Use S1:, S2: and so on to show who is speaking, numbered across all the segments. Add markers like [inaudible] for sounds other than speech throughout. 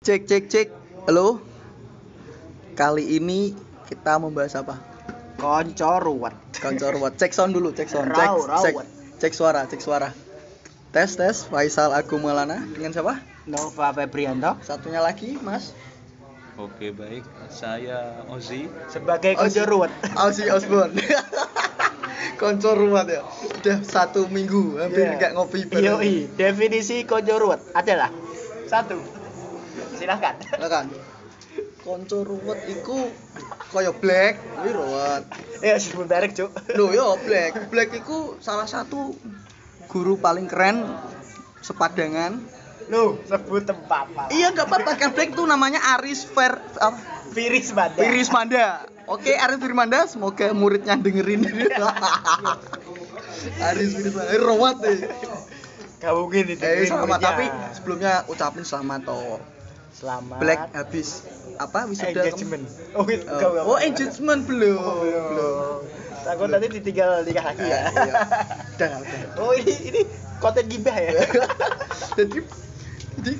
S1: Cek cek cek. Halo. Kali ini kita membahas apa?
S2: Konco ruwet.
S1: Kancor what? Cek sound dulu, cek sound. Cek, cek, cek suara, cek suara. Tes tes. Faisal Agung Maulana dengan siapa?
S2: Nova Febrianto
S1: Satunya lagi, Mas.
S3: Oke baik, saya Ozi.
S2: sebagai konco
S1: Ozzy-
S2: ruwet.
S1: Koncor ruwet ya. Udah satu minggu hampir
S2: Iya.
S1: nggak ngopi bareng.
S2: Yoi, definisi konco ruwet adalah satu. Silahkan.
S1: Silakan. Konco ruwet iku kaya black, kuwi ruwet.
S2: Ya sebelum direct cuk.
S1: Loh yo black. Black iku salah satu guru paling keren sepadangan.
S2: Lu sebut tempat malah.
S1: Iya nggak apa-apa kan black itu namanya Aris Fer apa?
S2: Viris Bada.
S1: Iris Manda. Oke, Aris Firmanda, semoga muridnya dengerin. [laughs] Aris Firmanda, eh, ruwet deh.
S2: Gak mungkin itu.
S1: Eh, selamat
S2: muridnya.
S1: tapi sebelumnya ucapin selamat toh.
S2: selamat.
S1: Black habis apa wisuda
S2: engagement. Oh, itu
S1: Oh,
S2: kau-
S1: oh, engagement belum.
S2: Oh, belum. Takut nanti ditinggal nikah lagi ya.
S1: Iya, iya. [laughs] Udah, udah.
S2: Oh ini ini konten gibah ya. [laughs]
S1: jadi jadi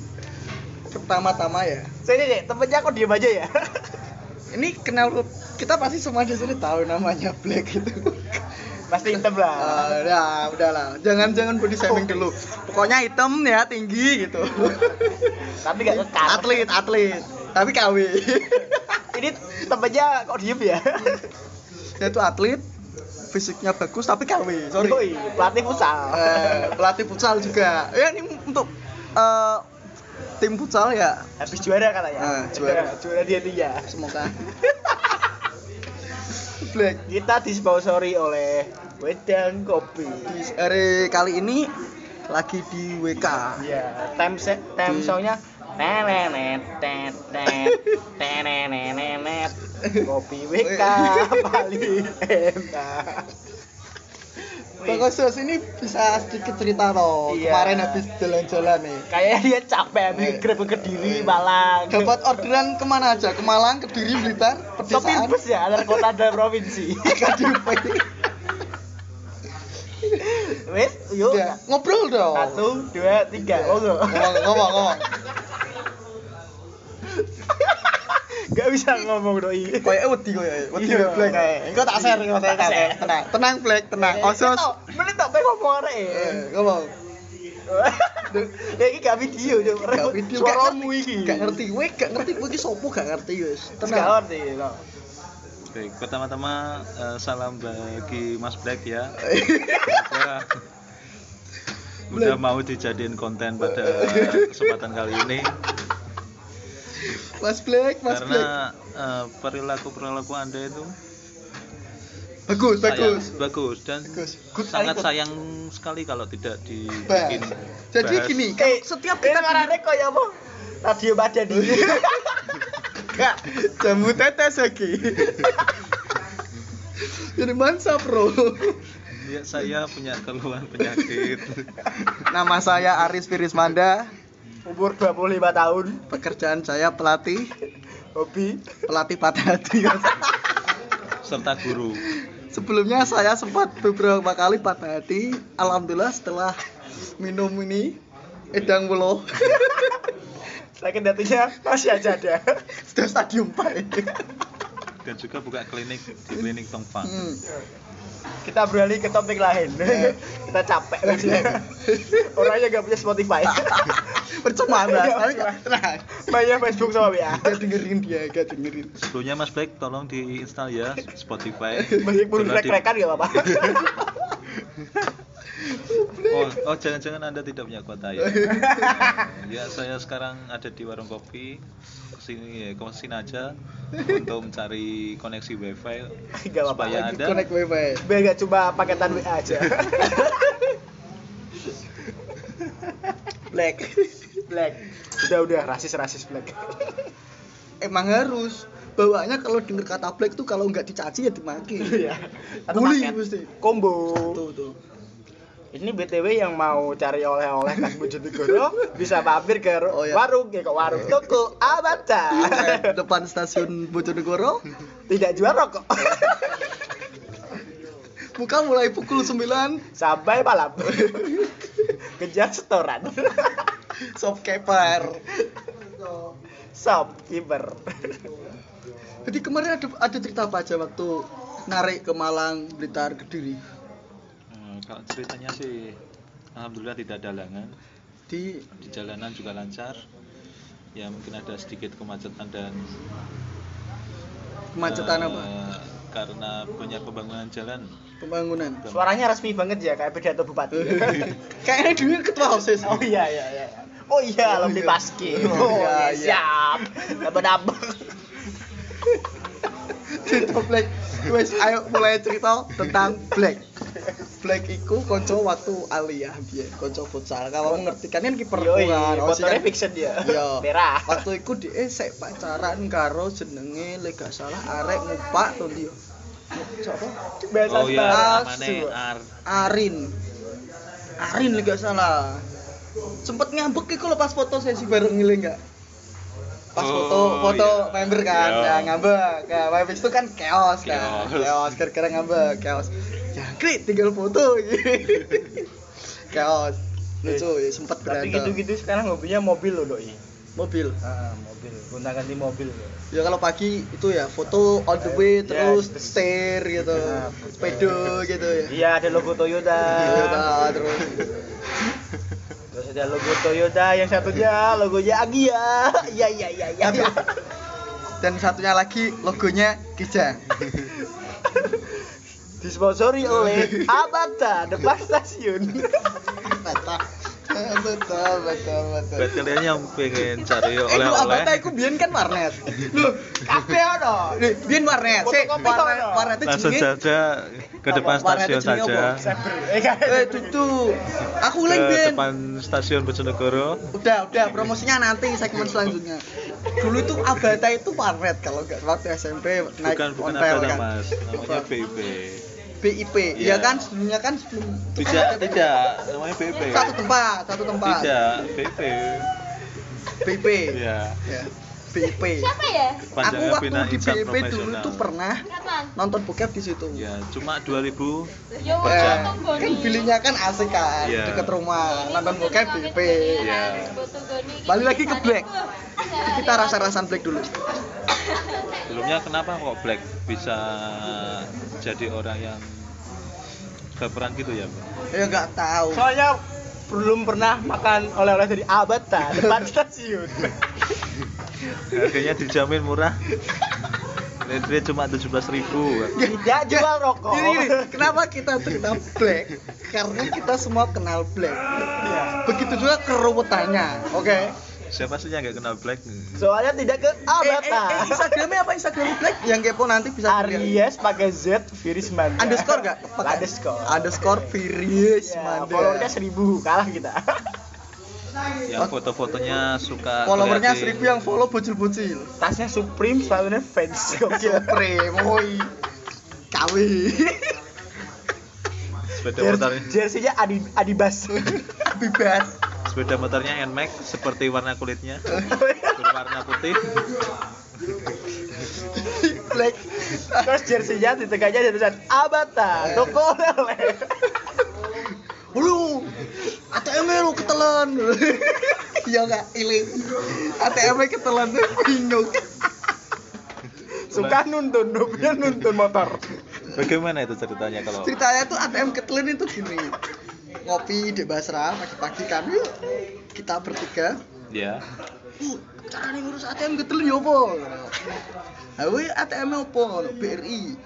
S1: pertama-tama ya
S2: Saya deh temennya kok diem aja ya. [laughs]
S1: ini kenal kita pasti semua di sini tahu namanya Black itu
S2: Pasti hitam lah. [laughs]
S1: Ah, udah udahlah jangan jangan body shaming dulu pokoknya hitam ya tinggi gitu [laughs]
S2: Tapi gak kekar.
S1: atlet atlet tapi KW
S2: Ini temennya kok diem ya?
S1: dia itu atlet fisiknya bagus tapi KW sorry
S2: Yoi, pelatih futsal.
S1: Eh, pelatih futsal juga ya ini untuk eh, tim futsal ya
S2: Habis juara katanya.
S1: Ah, juara.
S2: juara dia dia.
S1: semoga [laughs] Black
S2: Kita disponsori oleh Wedang Kopi.
S1: di hari kali ini lagi di WK
S2: Iya, time set time
S1: Di-
S2: songnya tet tet tenenenet kopi WK paling enak.
S1: Bang Khusus ini bisa sedikit cerita loh
S2: Iya.
S1: kemarin habis jalan-jalan nih
S2: Kayak dia capek habis
S1: Eh.
S2: grab ke Kediri, Malang.
S1: dapat orderan ke mana aja ke Malang Kediri Blitar
S2: Sopir
S1: pedesaan
S2: bus ya antar kota dan [laughs] provinsi.
S1: KDP
S2: Wes, yuk.
S1: Udah, ngobrol dong
S2: Satu, dua, tiga.
S1: Ngomong ngomong ngomong [laughs]
S2: Gak bisa ngomong doi.
S1: kayak wedi kayak wedi. Black kayak engko tak share engko tak share tenang tenang Black tenang osos
S2: Mending tak pengen ngomong arek.
S1: Eh, ngomong
S2: Ya iki gak video, Cuk.
S1: gak video gak
S2: Suaramu
S1: ngerti
S2: iki.
S1: gak ngerti gue gak ngerti gue iki sopo gak ngerti wis
S2: Gak
S1: tenang
S2: ngerti. no.
S3: Baik, pertama-tama eh, salam bagi Mas Black ya. [laughs] Udah mau dijadiin konten pada kesempatan kali ini
S1: Mas Black Mas Black
S3: karena eh, perilaku-perilaku Anda itu
S1: bagus
S3: sayang-
S1: bagus
S3: bagus dan
S1: bagus
S3: sangat
S2: Good.
S3: sayang sekali kalau tidak dibikin
S1: Jadi
S3: bahas.
S1: gini,
S2: Eh,
S1: kan setiap
S2: kita karane koyo apa? Radio badan ini. [laughs]
S1: Kak, jamu tetes lagi. [laughs] Jadi mansa bro.
S3: Ya, saya punya keluhan penyakit [laughs]
S1: Nama saya Aris Firismanda.
S2: Umur 25 tahun,
S1: Pekerjaan saya pelatih,
S2: hobi
S1: pelatih patah hati.
S3: serta guru
S1: Sebelumnya saya sempat beberapa kali patah hati. Alhamdulillah setelah minum ini edang wulo
S2: sakit hatinya masih aja ada.
S1: sudah stadium 4
S3: dan juga buka klinik di klinik Tongfang
S1: Hmm.
S2: Kita beralih ke topik lain. [laughs] Kita capek Orangnya gak punya Spotify.
S1: Percuma mas, tapi tenang.
S2: Mainnya Facebook sama WA.
S1: Gak dengerin dia, gak dengerin.
S3: sebelumnya Mas Black tolong diinstal ya Spotify Setelah di-
S2: rek-rekan gak apa-apa. [laughs]
S3: Oh, oh jangan-jangan Anda tidak punya kuota ya. [laughs] ya, saya sekarang ada di warung kopi. Ke sini ya, ke sini aja [laughs] untuk mencari koneksi wifi
S2: Gak apa-apa.
S3: supaya
S1: Lagi
S3: Anda
S1: connect wifi.
S2: Biar gak cuma paketan WA aja. [laughs]
S1: Black.
S2: Black. Udah udah rasis rasis Black.
S1: Emang harus. Bawaannya kalau denger kata black tuh kalau nggak dicaci ya dimaki.
S2: Iya. Satu
S1: Bully mesti.
S2: Combo.
S1: Tuh tuh.
S2: Ini BTW yang mau cari oleh-oleh khas Bojonegoro bisa mampir ke
S1: Oh, iya.
S2: warung ya kok warung toko Abata.
S1: Eh, Depan stasiun Bojonegoro.
S2: Tidak jual rokok.
S1: Buka mulai pukul 9
S2: Sampai malam. Kejar setoran.
S1: shopkeeper
S2: shopkeeper
S1: jadi kemarin ada ada cerita apa aja waktu narik ke Malang Blitar Kediri
S3: kalau ceritanya sih alhamdulillah tidak ada halangan.
S1: Di
S3: di jalanan juga lancar. Ya mungkin ada sedikit kemacetan dan
S1: kemacetan
S3: eh,
S1: apa
S3: karena banyak pembangunan jalan.
S1: Pembangunan.
S2: Suaranya resmi banget ya kayak pidato bupati. [laughs]
S1: Kayaknya dulu ketua osis.
S2: Oh iya iya iya. Oh iya
S1: Oh
S2: lebih
S1: iya.
S2: paski
S1: Oh
S2: oh
S1: iya,
S2: iya,
S1: iya.
S2: siap. Dapat dapat [laughs] [laughs]
S1: cerita Black wes ayo mulai cerita tentang Black Black iku konco waktu aliyah biyen konco futsal kalau ngerti kan kan kiper
S2: Yoi,
S1: kan
S2: motornya
S1: kan-
S2: fiction dia
S1: Iya.
S2: merah
S1: Waktu iku dia sek pacaran karo jenenge lek gak salah arek ngupak to dia. Siapa?
S3: Oh iya Ar
S1: Arin. Arin lek gak salah. Sempet ngambek iku lo pas foto sesi bareng ngile enggak? Pas
S3: Oh,
S1: foto foto
S3: iya.
S1: member kan,
S3: Iya.
S1: ya ngambek. Nah, itu kan chaos kan.
S3: Chaos.
S1: Gara-gara ngambek, chaos. Ya, krik tinggal foto [laughs] chaos. Lucu ya, sempet
S2: tapi
S1: berantem.
S2: gitu-gitu sekarang hobinya mobil loh doi
S1: Mobil.
S2: ah mobil gonta ganti mobil
S1: Ya kalau pagi itu ya foto all the way
S2: Ya,
S1: terus
S2: terus-
S1: steer gitu,
S2: Ya,
S1: sepedo gitu ya.
S2: iya ada logo Toyota
S1: Toyota
S2: ada logo Toyota yang satunya logonya Agia iya iya iya iya
S1: dan satunya lagi logonya Kijang.
S2: disponsori oleh Abata depan stasiun
S1: betul betul betul betul.
S3: buat kalian yang pengen cari
S1: Eh, lu
S3: oleh-oleh
S1: abata iku biyen kan warnet.
S2: Loh, kabeh ono
S1: biyen warnet. Sik,
S2: Fotokopi
S1: warnet
S2: ono.
S1: warnetnya
S3: langsung saja ke depan stasiun saja.
S2: Eh, kan.
S1: Eh, tutu. Aku
S3: ke
S1: lagi biyen.
S3: depan stasiun Bojonegoro
S1: Udah, udah promosinya nanti segmen selanjutnya. Dulu itu Abata itu warnet kalau nggak waktu SMP naik
S3: bukan bukan
S1: ontel
S3: apa
S1: kan.
S3: mas namanya BIP
S1: BIP.
S3: Iya.
S1: Iya kan sebelumnya kan sebelum itu kan
S3: tidak tidak namanya BIP
S1: Satu tempat, satu tempat.
S3: tidak BIP
S1: BIP.
S3: ya
S1: Ya. BIP.
S4: Siapa ya?
S1: Aku
S3: panjangnya
S1: waktu
S3: Bina
S1: di BIP dulu tuh pernah
S4: Kapan?
S1: nonton bokep di situ.
S3: ya cuma 2000
S4: Yo,
S3: Per
S1: Ya,
S3: jam.
S1: Kan bilinya kan asik kan,
S3: Iya.
S1: deket rumah, nonton bokep BIP.
S3: Iya.
S1: Balik lagi ke Black. Kita rasa-rasan Black dulu.
S3: sebelumnya kenapa kok Black bisa jadi orang yang baperan gitu ya Bang?
S1: Ya nggak tahu.
S2: Soalnya belum pernah makan oleh-oleh dari Abata depan stasiun. [laughs]
S3: harganya dijamin murah Litre cuma 17.000 ribu
S2: Tidak jual rokok.
S1: Gini, gini, kenapa kita cerita Black? Karena kita semua kenal Black.
S2: Iya.
S1: Begitu juga keruwetannya, oke?
S3: siapa sih yang nggak kenal Black
S2: Soalnya tidak ke
S1: Eh, eh,
S2: Abata.
S1: eh, Instagramnya apa Instagram Black? Yang kepo nanti bisa.
S2: Aries pakai Z Firis Manda.
S1: Underscore nggak?
S2: Underscore.
S1: Underscore Firius
S2: Ya,
S1: Manda.
S2: followernya seribu kalah kita.
S3: Yang foto-fotonya suka
S1: Followernya seribu yang follow bocil-bocil.
S2: Tasnya Supreme, sepatunya fans. [laughs] Gokil.
S1: Supreme, woi. Kawi.
S3: sepeda motor
S2: Jersey-nya Adi Adibas.
S1: Bebas.
S3: sepeda motornya Nmax seperti warna kulitnya berwarna putih
S1: Black.
S2: Terus jersey-nya di tengahnya ada tulisan Abata, toko oleh.
S1: Lu, ATM lu ketelan. Iya enggak, iling. ATM ketelan [laughs] bingung.
S2: Suka nuntun, hobinya nuntun motor.
S3: bagaimana itu ceritanya kalau
S1: Ceritanya tuh ATM ketelan itu gini. Ngopi di Basra pagi-pagi kan yuk kita bertiga
S3: ya
S1: Uh, cara ngurus ATM ketelan ya apa? Hawe ATM apa? Ngono, BRI.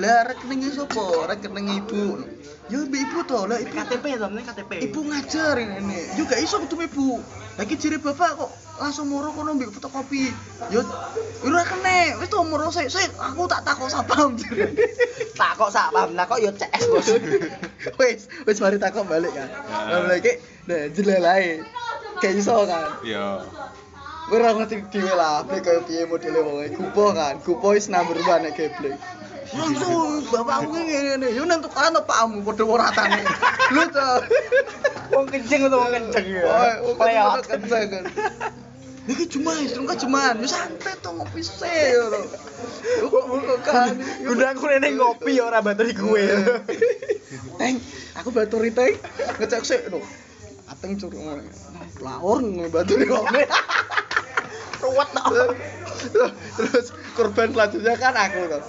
S1: Lah rekeningnya sapa? Rekening ibu. Ya mbak ibu to, lah ibu
S2: KTP ya, namanya KTP.
S1: Ibu ngajar ini. Yo gak iso ibu. Lagi jere bapak kok langsung moro kono mbek fotokopi. Yo ora kene. Wis to moro sik sik aku tak takok sapam.
S2: tak kok sak paham, [laughs] tak kok yo CS [laughs] bos.
S1: wis wis mari takok balik kan. Lah lagi nah jelelae. Kayak iso kan.
S3: ya
S1: Ora ngerti dhewe lah, blek koyo piye modele wong Gupo kan. Gupo wis number 1 nek geblek. Langsung bapakku ngene ngene. Yo nang tukaran to pakmu padha waratane. Lu to.
S2: Wong kenceng atau wong kenceng ya.
S1: Oh,
S2: Leot.
S1: kenceng kan. Iki cuma istri kan cuman, yo santai to ngopi se yo. lho. Kan.
S2: Guna aku nene ngopi ora bateri gue.
S1: Teng, aku batu teng ngecek sik lho. ateng curung lawur ngebantu di ngombe
S2: Ruwet no.
S1: terus korban selanjutnya kan aku tuh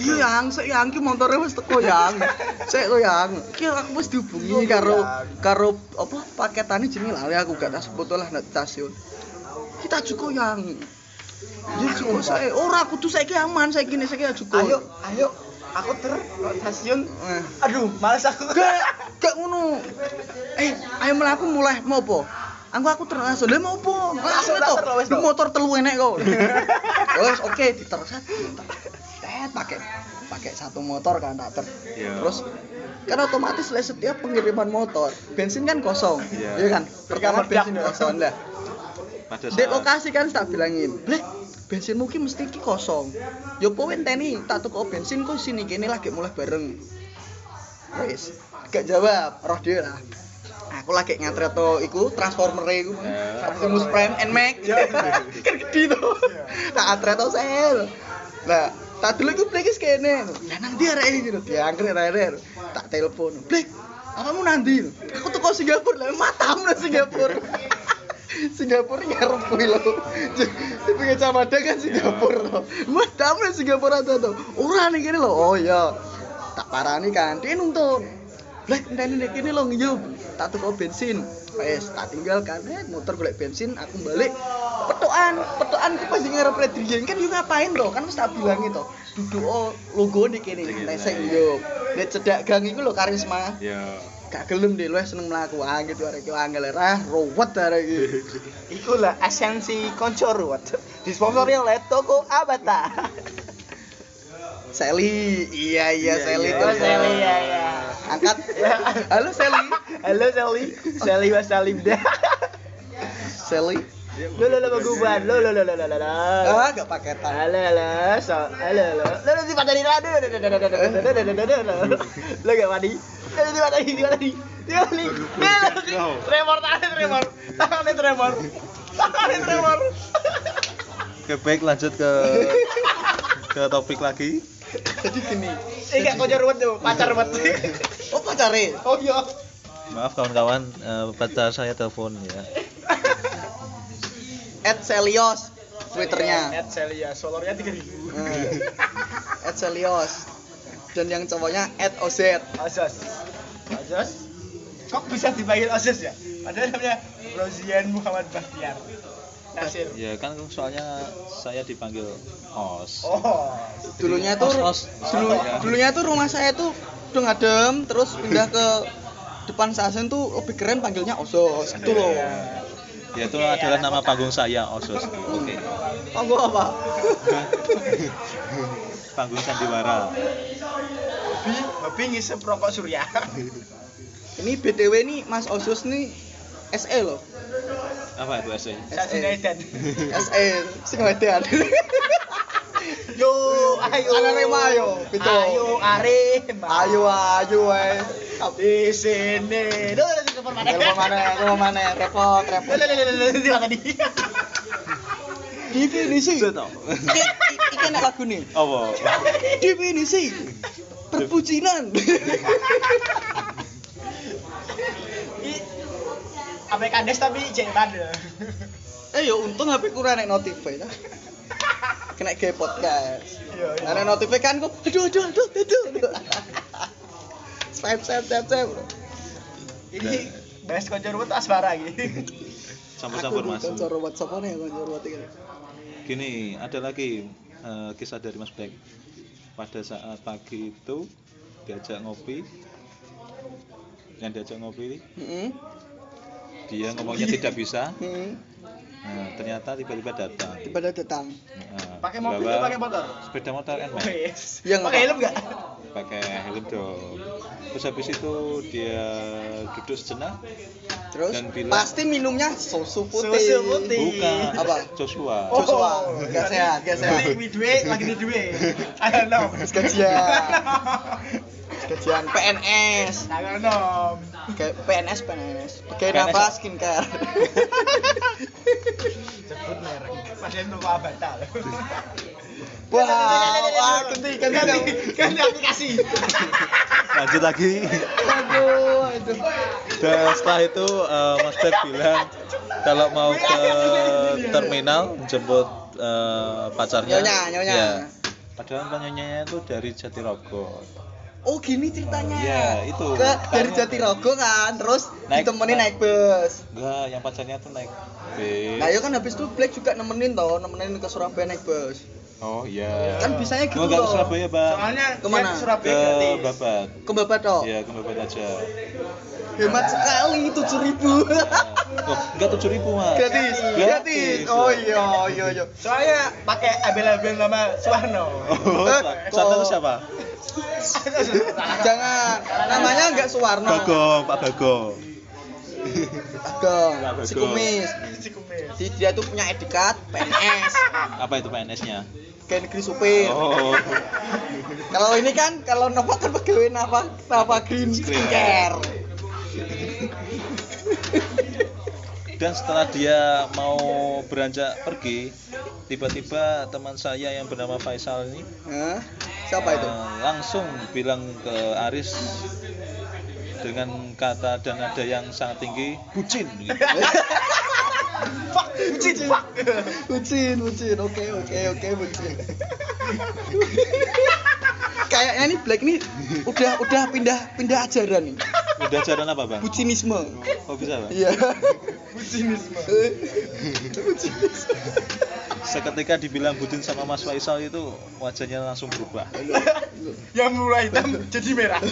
S1: iya yang sik yang ki motornya wis teko yang sik kok yang ki aku wis dihubungi karo karo apa paketane jenenge lali aku gak tas foto lah nang stasiun kita cukup yang Ya cukup saya ora kudu saiki aman saiki nek saiki cukup
S2: Ayo, ayo. Aku ter stasiun.
S1: Eh.
S2: Aduh, males aku.
S1: gak gak ngono eh ayo mlaku mulai mau apa Aku aku terus lha mau apa? Langsung
S2: Tak
S1: to.
S2: to.
S1: motor telu enek kok. [laughs] Wes oke diterusat. Tet pakai pakai satu motor kan tak ter.
S3: Iya.
S1: Terus kan otomatis lah setiap pengiriman motor bensin kan kosong.
S3: Iya.
S1: Iya kan? Pertama bensin kosong lah. Di lokasi kan tak bilangin, "Blek, bensin mungkin mesti ki kosong." Yo po enteni, tak tuku bensin kok sini kene lagi mulai bareng. Wes, gak jawab, roh dia lah. Aku lagi ngantri to iku transformer iku.
S3: Ya.
S1: Optimus Prime and Max. [laughs] kan gede to. Tak antri to sel. Lah, tak dulu iku blek kene. Lah nang ndi arek iki lho, diangkrik arek. Tak telepon. Blek, kamu nanti aku tuh kok Singapura lah. Matamu nang Singapura. [laughs] Singapura ngarep kuwi lho. Pinggir Camada kan Singapura matamu nang Singapura ta to ora ning kene lho. Oh iya. Tak parani kan. Dia nuntun Blek enteni nek kene lho ngiyo tak tuku bensin wes tak tinggal kan eh, motor golek bensin aku balik petokan petokan ku pas ngarep Redrian kan yo ngapain to kan wis tak bilangi to duduk oh logo di kene lesek yo. Nek cedak gang iku lho karisma.
S3: Ya
S1: gak gelem deh lu seneng melaku ah gitu arek angel ah ruwet arek iki.
S2: Iku lah esensi konco ruwet. Disponsori oleh toko Abata. [laughs]
S1: Sally iya iya Sally
S2: Oh,
S1: tuh
S2: Sally ya ya.
S1: angkat [laughs] halo Sally
S2: Halo Sally. Sally Mas Salim dah. [laughs]
S1: Sally
S2: Lo lo lo baguban. Lo lo lo lo lo lo. lo.
S1: ah gak paketan
S2: Halo halo. So, halo halo. Lo lo di mata di rado. Lo gak mandi. Lo di mata di mata di. Di mata di. Tremor tangan tremor. Tangannya tremor. Tangannya tremor.
S3: Oke baik lanjut ke ke topik lagi
S1: jadi gini
S2: Ini gak konco ruwet tuh, pacar ruwet.
S1: oh pacare
S2: Oh iya.
S3: maaf kawan-kawan eh, pacar saya telepon ya
S1: at Celios twitternya
S2: Ed Celia, followernya 3000.
S1: Eh, at Celios dan yang cowoknya at OZ
S2: Azas. Azas. Kok bisa dipanggil Azas ya? Padahal namanya Rozian Muhammad Bahtiar. Nasir.
S3: ya kan soalnya saya dipanggil os
S2: Oh.
S1: dulunya tuh
S3: Os, os.
S1: dulu,
S3: Oh, iya.
S1: dulunya tuh rumah saya tuh udah ngadem terus pindah ke depan stasiun tuh lebih keren panggilnya Osos gitu loh
S3: ya itu adalah nama panggung saya osos oke
S1: oh gua apa [laughs]
S3: panggung sandiwara
S2: Hobi, hobi ngisep rokok surya.
S1: ini btw nih Mas Osus nih SE loh
S3: apa itu SE
S2: Saya Junaidan.
S1: SE sing wedan
S2: Yo, ayo.
S1: Ayo. Gitu.
S2: Ayo, Arema.
S1: ayo ayo wae
S2: Di sini. Telepon mana?
S1: telepon mana telepon mana repot repot
S2: mana tadi?
S1: definisi
S3: Sudah tau.
S1: iki iki enak lagu nih
S3: apa
S1: definisi perbucinan
S2: Ih, Apa kandes tapi cek bandel.
S1: eh yo untung HP kurang [laughs] nek notify ta kena ke podcast
S2: iya.
S1: Ada notifnya kan kok, aduh aduh aduh aduh. Swipe swipe swipe swipe.
S2: Ini bahas konco ruwet asmara gitu.
S3: campur-campur mas
S1: Kocor WhatsApp nih kocor WhatsApp ini.
S3: gini ada lagi eh, kisah dari Mas Black pada saat pagi itu diajak ngopi yang diajak ngopi
S1: Heeh.
S3: Dia ngomongnya tidak bisa
S1: Heeh.
S3: nah, ternyata tiba-tiba datang
S1: Tiba ada datang.
S3: Nah,
S2: Pakai mobil atau pakai motor?
S3: sepeda motor kan Mas?
S2: Wes.
S1: Yang
S2: Pakai
S1: apa?
S2: helm enggak?
S3: pakai helm dong terus habis itu dia duduk sejenak
S1: Terus
S3: Dan bilang-
S1: pasti minumnya susu putih.
S2: Susu putih.
S3: bukan
S1: Apa?
S3: Joshua
S2: Oh.
S1: Joshua. Gak sehat, gak sehat.
S2: Lagi di duit, lagi di duit. Ayo nom.
S1: Gajian. [laughs] Gajian PNS.
S2: Nom.
S1: PNS PNS.
S3: PNS.
S1: nafas skincare.
S2: Sebut merek. Padahal lu kok batal.
S1: Wah, wah, ganti ganti
S2: ganti
S1: dong.
S2: ganti aplikasi.
S3: lanjut lagi
S1: Aduh, itu.
S3: Dan setelah itu eh, Mas Bek bilang kalau mau ke terminal jemput eh, pacarnya.
S1: Nyonya, nyonya.
S3: Ya. Padahal penyonyanya itu dari Jatirogo.
S1: Oh gini ceritanya.
S3: Iya, itu.
S1: Ke, dari Jatirogo kan, terus
S3: Naik-
S1: ditemenin naik bus.
S3: Enggak, yang pacarnya tuh naik bis.
S1: Nah, ya kan habis itu Black juga nemenin toh, nemenin ke Surabaya naik bus.
S3: Oh iya.
S1: Kan bisanya gitu
S3: Oh, enggak ke
S1: loh.
S3: Surabaya, Bang.
S2: Soalnya
S1: Ke
S2: mana? ke Surabaya
S3: ke
S2: gratis.
S3: Babat.
S1: Ke Babat toh.
S3: Iya, ke Babat aja.
S1: Hemat sekali 7000. [laughs]
S3: Oh, enggak 7000, Mas.
S1: gratis. Gratis. Oh iya, iya, iya.
S2: Soalnya pakai abel-abel nama Suwarno.
S3: Oh,
S1: Eh, kok-
S3: itu siapa? [laughs]
S1: Jangan. Namanya enggak Suwarno.
S3: Bagong, Pak Bagong.
S1: Bagong. Si Kumis.
S2: Si.
S1: Jadi dia tuh punya etikat PNS.
S3: Apa itu PNS-nya?
S1: Kayak negeri supir.
S3: Oh.
S1: Kalau ini kan kalau Nova kan pegawai Nova Nova Green Skincare.
S3: Dan setelah dia mau beranjak pergi, tiba-tiba teman saya yang bernama Faisal ini
S1: Hah? Siapa itu?
S3: eh, langsung bilang ke Aris dengan kata dan nada yang sangat tinggi, bucin. gitu.
S2: Fuck, bucin, fuck.
S1: Bucin, bucin. Oke, oke, oke, bucin. Kayaknya nih Black nih udah udah pindah pindah ajaran nih.
S3: Udah ajaran apa bang?
S1: Bucinisme.
S3: Oh bisa bang?
S1: Iya.
S2: Bucinisme.
S1: Bucinisme.
S3: Seketika dibilang bucin sama Mas Faisal itu wajahnya langsung berubah.
S2: Yang mulai hitam jadi merah.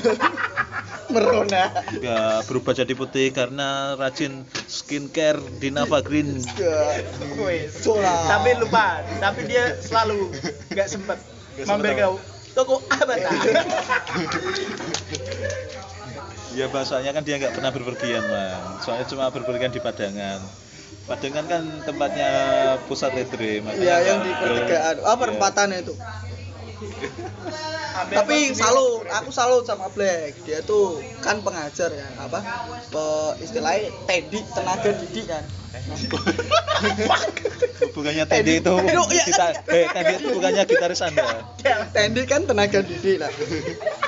S1: Merona.
S3: Enggak berubah jadi putih karena rajin skincare di Nava Green.
S2: Tapi lupa, tapi dia selalu nggak sempet mampir ke toko Abata.
S3: Ya bahasanya kan dia nggak pernah berpergian bang. Soalnya cuma berpergian di Padangan. Padangan kan tempatnya pusat letre. makanya
S1: Iya, yang di pertigaan. Ah, perempatan itu. Tapi salut, aku salut sama Black. Dia tuh kan pengajar ya, apa? Pe, istilahnya tedik tenaga didik kan.
S3: Bukannya Tendi itu kita
S1: iya.
S3: eh Tendi itu bukannya gitaris Anda.
S1: Tedik kan tenaga didik lah.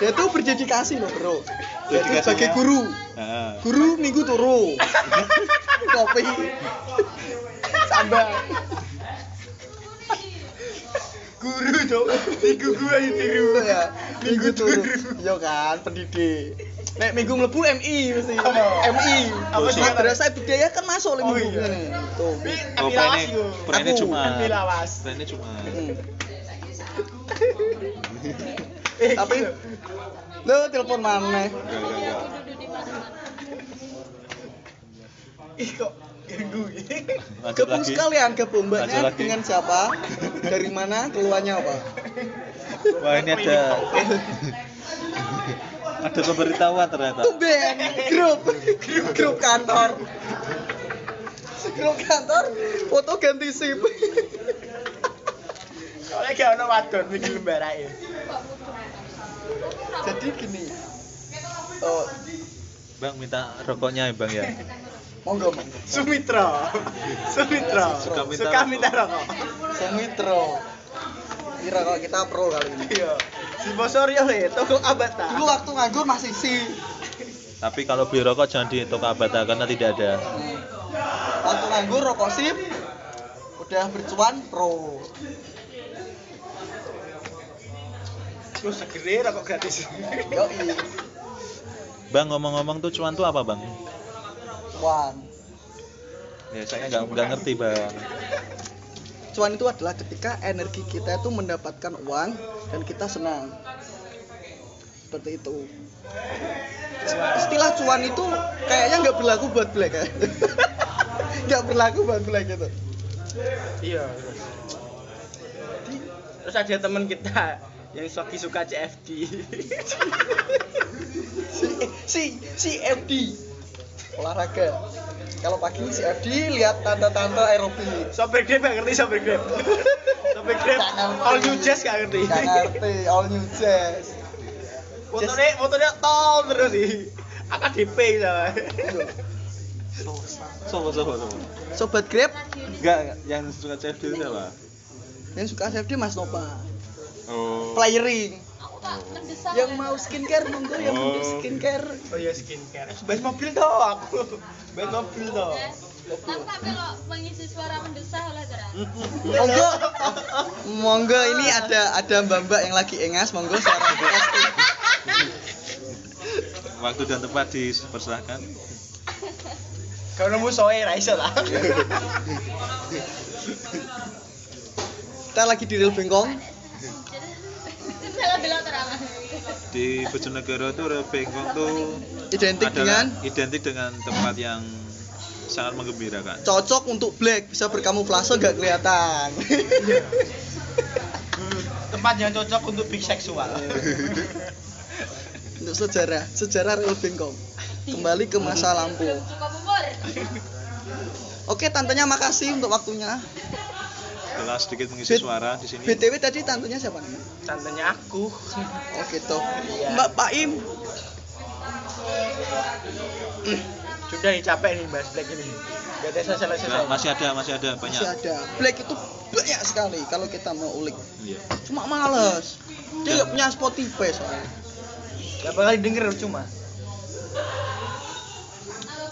S1: Dia tuh berdedikasi loh, Bro.
S3: Dedikasinya?
S1: sebagai guru.
S3: Nah,
S1: Guru minggu turu. Kopi. Sambal.
S2: Guru dong. Minggu gua ditiru.
S1: ya minggu turu yo kan pendidik nek minggu mlebu MI mesti? MI
S2: Apa sih?
S1: madrasah budaya kan masuk le
S2: Oh,
S1: minggu
S2: iya.
S1: tuh
S3: oh
S2: Epi lawas yo.
S3: prene cuma
S2: lawas.
S3: prene cuma
S1: Hmm.
S2: Eh,
S1: tapi lo telepon mana.
S2: Ih kok ganggu
S1: gabung
S3: lagi.
S1: sekalian
S3: Lanjut
S1: mbaknya
S3: lagi.
S1: dengan siapa dari mana keluarnya apa
S3: Wah ini ada ada pemberitahuan ternyata.
S1: tumben grup grup kantor grup kantor foto ganti sim
S2: Soalnya gak ono wadon mikir lembarake.
S1: jadi gini oh
S3: Bang minta rokoknya ya bang ya.
S1: Monggo monggo
S2: Sumitra. Sumitra.
S3: Suka minta
S2: Suka
S3: rokok.
S2: minta rokok.
S1: Sumitro kira kalau kita pro kali ini
S2: Iya. Si Bosorio le, toko Abata.
S1: dulu waktu nganggur masih si
S3: Tapi kalau beli rokok jangan di toko Abata karena tidak ada.
S1: waktu nganggur rokok sip udah bercuan pro
S2: Terus segede rokok gratis.
S1: yoi
S3: Bang ngomong-ngomong tuh cuan tuh apa bang?
S1: Cuan
S3: Ya saya nggak nggak ngerti bang.
S1: cuan itu adalah ketika energi kita itu mendapatkan uang dan kita senang seperti itu istilah cuan itu kayaknya nggak berlaku buat black ya [laughs] nggak berlaku buat black gitu
S2: Iya. Terus ada teman kita yang Soki suka CFD. [laughs]
S1: si si si FD olahraga kalau pagi si FD lihat tante-tante aerobik
S2: Sopir Grab gak ngerti sopir Grab. [laughs] Sopir Grab all new jazz gak ngerti.
S1: Gak ngerti all new jazz
S2: Motornya motornya tol terus sih. AKDP sama.
S3: Sopo sopo sopo.
S1: sobat grab
S3: Enggak yang suka CFD itu siapa?
S1: yang suka CFD mas Nova
S3: Oh.
S1: playering Yang mau skincare monggo yang
S3: Oh.
S1: butuh skincare.
S2: Oh iya skincare. Bahas mobil toh aku. Bahas mobil toh.
S4: Tanpa kalau mengisi suara mendesah oleh Dara.
S1: Monggo. Monggo ini ada ada mbak-mbak yang lagi engas, monggo suara casting.
S3: Waktu dan tempat dipersilahkan.
S2: Kalau nemu soe ra iso lah.
S1: Kita lagi di Real Bengkong.
S3: Di Bojonegoro tuh Real Bengkong tuh
S1: Identik dengan
S3: identik dengan tempat yang sangat menggembirakan.
S1: cocok untuk black, bisa berkamuflase nggak kelihatan. [laughs]
S2: Tempat yang cocok untuk big seksual.
S1: untuk sejarah, sejarah Real Bengkong. Kembali ke masa lampu. Oke, tantenya makasih untuk waktunya.
S3: Telah sedikit mengisi
S1: Bet-
S3: suara di sini.
S1: BTW tadi tantenya siapa namanya?
S2: Tantenya aku.
S1: Oh gitu.
S2: Iya.
S1: Mbak Paim.
S2: Sudah nih capek nih bahas black ini. Gak ada selesai
S3: Nah,
S2: selesai.
S3: masih ada, masih ada banyak.
S1: Masih ada. Black itu banyak sekali kalau kita mau ulik.
S3: Iya.
S1: Cuma males. Dia nggak punya Spotify soalnya.
S2: Gak bakal denger cuma.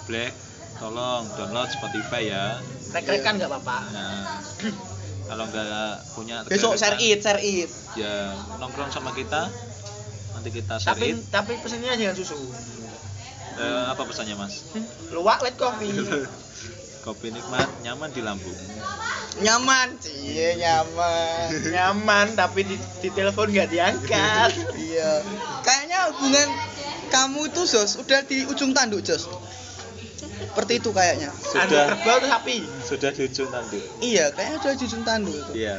S3: Black, tolong download Spotify ya.
S2: Rek-rekan gak apa-apa.
S3: Nah, [clears throat] kalau nggak punya
S1: Besok share
S3: rekan,
S1: it, share it.
S3: ya nongkrong sama kita. Nanti kita share
S2: Tapi
S3: it.
S2: tapi pesennya jangan susu.
S3: Eh, apa pesannya mas?
S2: Luwak white [laughs] coffee.
S3: Kopi nikmat, nyaman di lambung.
S1: Nyaman, cie nyaman. [laughs]
S2: Nyaman tapi di, di telepon gak diangkat. [laughs]
S1: iya. Kayaknya hubungan kamu itu Jos udah di ujung tanduk Jos. Seperti itu kayaknya.
S2: Anu
S3: Sudah,
S2: kerbau tuh sapi.
S3: sudah di ujung tanduk.
S1: Iya, kayaknya udah di ujung tanduk itu.
S3: Iya.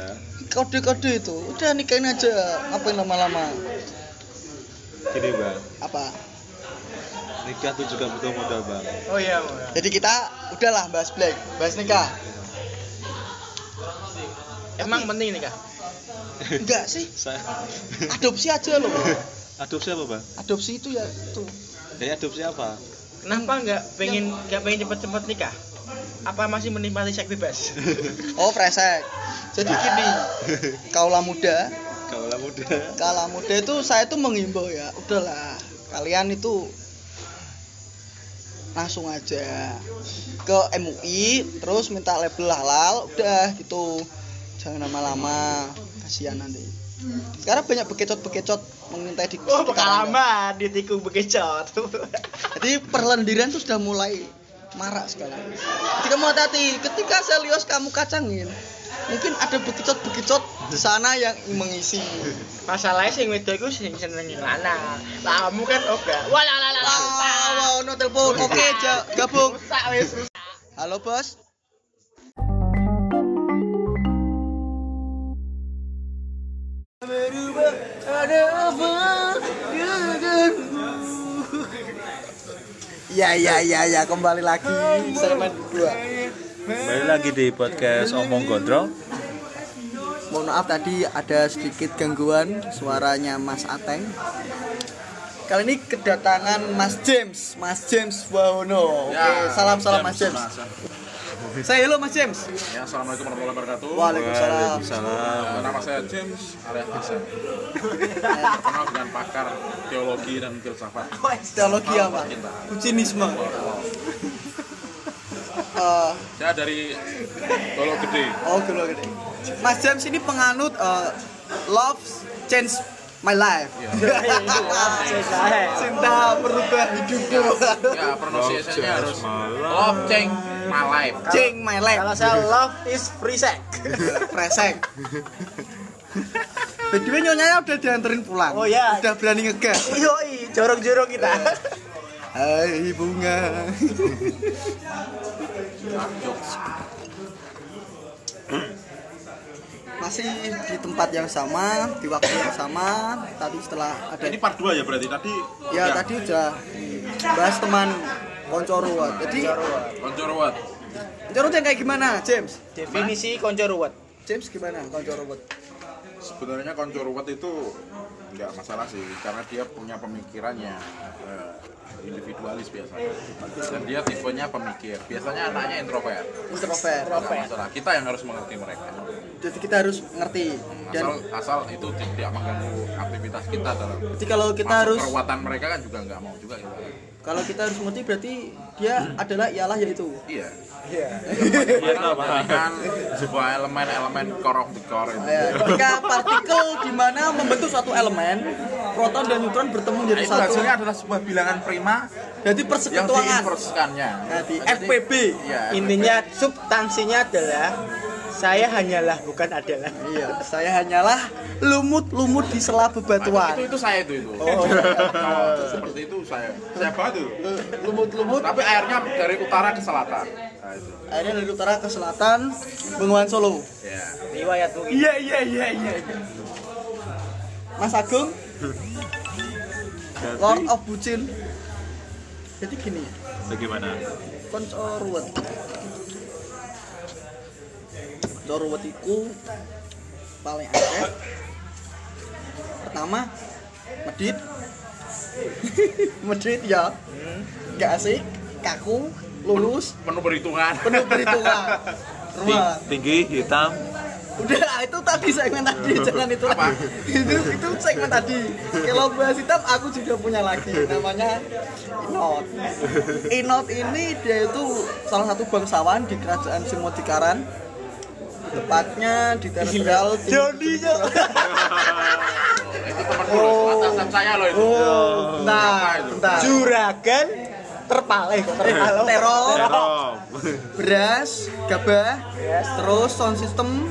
S1: Kode-kode itu, udah nikahin aja, ngapain lama-lama?
S3: Gini bang,
S1: Apa?
S3: nikah tuh juga butuh modal bang.
S2: Oh iya. iya.
S1: Jadi kita udahlah bahas black, bahas nikah.
S2: Emang penting nih kak?
S1: Enggak sih, [laughs]
S3: Saya
S1: adopsi aja loh.
S3: adopsi apa bang?
S1: Adopsi itu ya itu.
S3: Ya adopsi apa?
S2: Kenapa nggak pengen nggak pengen cepet-cepet nikah? Apa masih menikmati seks bebas? [laughs]
S1: Oh, fresek. Jadi gini, [laughs] kaulah muda,
S3: Kaulah muda.
S1: kaulah muda itu saya tuh menghimbau ya, udahlah, kalian itu langsung aja ke MUI, terus minta label halal, udah gitu, jangan lama-lama, kasihan nanti. Sekarang banyak bekecot-bekecot mengintai di
S2: Oh pengalaman ditikung bekecot. [laughs]
S1: Jadi perlendiran tuh sudah mulai marak sekarang. Jadi kamu hati-hati, ketika Selios kamu kacangin, mungkin ada bekicot-bekicot di sana yang mengisi.
S2: Masalahnya sing wedok iku sing seneng lanang. Kamu kan oga. Walah lah lah.
S1: Wah, wow, no telepon. Oke, gabung.
S2: Rusak
S1: Ya ya ya ya kembali lagi segmen kedua.
S3: Kembali lagi di podcast Omong Gondrong.
S1: Mohon maaf tadi ada sedikit gangguan suaranya Mas Ateng. Kali ini kedatangan Mas James, Mas James Wahono. Oke,
S5: Ya,
S1: salam salam Mas James. Saya hello Mas James.
S5: Ya, assalamualaikum warahmatullahi wabarakatuh.
S1: Waalaikumsalam.
S3: Waalaikumsalam.
S5: Nama saya James alias Vincent. Terkenal dengan pakar teologi dan filsafat.
S1: Teologi apa? Bucinisme. Eh,
S5: Saya dari Solo Gede.
S1: oh gelo gede. Mas James ini penganut eh, love change my life. [laughs] Cinta merubah hidupku.
S5: Ya, pronunciation-nya harus love change my life.
S1: Change my life.
S2: Kalau saya love is free sex.
S1: Presek. By the way, nyonyanya udah dianterin pulang.
S2: Oh, ya.
S1: Udah berani ngegas. [laughs]
S2: Yoi, jorok-jorok kita. [laughs]
S1: Hai bunga. [laughs] Masih di tempat yang sama, di waktu yang sama. Tadi setelah ada
S5: Ini part 2 ya berarti tadi.
S1: ya tadi udah bahas teman konco ruwet. Jadi
S5: Konco Ruwet.
S1: konco ruwet yang kayak gimana, James?
S2: Definisi konco ruwet.
S1: James gimana konco ruwet?
S5: sebenarnya konco ruwet itu nggak masalah sih karena dia punya pemikirannya eh, individualis biasanya dan dia tipenya pemikir biasanya anaknya introvert
S1: introvert
S5: masalah kita yang harus mengerti mereka
S1: jadi kita harus ngerti dan
S5: asal asal itu tidak mengganggu aktivitas kita dalam
S1: jadi kalau kita harus
S5: perbuatan mereka kan juga nggak mau juga gitu.
S1: Kalau kita harus ngerti berarti dia adalah ialah yaitu.
S5: Iya.
S2: Iya.
S5: kan sebuah elemen-elemen core itu.
S1: Ya, ketika partikel di mana membentuk suatu elemen proton dan neutron bertemu
S5: Nah,
S1: jadi
S5: itu
S1: satu.
S5: hasilnya adalah sebuah bilangan prima
S1: jadi
S5: yang
S1: persekutuan
S5: diinverskannya.
S1: Nah, di
S5: Jadi-
S1: FPB.
S5: Iya,
S2: Intinya substansinya adalah saya hanyalah bukan adalah.
S1: iya saya hanyalah lumut-lumut di sela.
S5: Nah,
S1: bebatuan.
S5: Itu itu saya itu itu.
S1: Oh. [laughs]
S5: Seperti itu saya saya banget tuh
S1: lumut-lumut.
S5: Tapi airnya dari utara ke selatan. Nah, itu.
S1: Akhirnya dari utara ke selatan Bengawan Solo.
S5: Ya
S2: Riwayat tuh.
S1: iya iya iya iya. Mas Agung? Lord of Bucin. Jadi gini. Ya
S3: Bagaimana?
S1: konco ruwet konco ruwet iku paling akeh. Pertama medit. [laughs] Medit ya. Gak asik kaku lulus.
S5: Penuh perhitungan.
S1: Penuh perhitungan. [laughs] Rumah
S3: tinggi, hitam,
S1: udah itu tadi segmen tadi [laughs] jangan itu
S5: Apa?
S1: itu itu segmen tadi. Kalau bahas hitam aku juga punya lagi namanya Inot. Inot ini dia itu salah satu bangsawan di kerajaan Simodikaran tepatnya di teritorial Joni
S5: itu teman
S1: Oh.
S5: atasan saya loh itu
S1: oh
S5: itu?
S1: bentar
S2: Juragan terpaleh terpaleh.
S1: teror
S3: terong.
S1: beras gabah terus sound system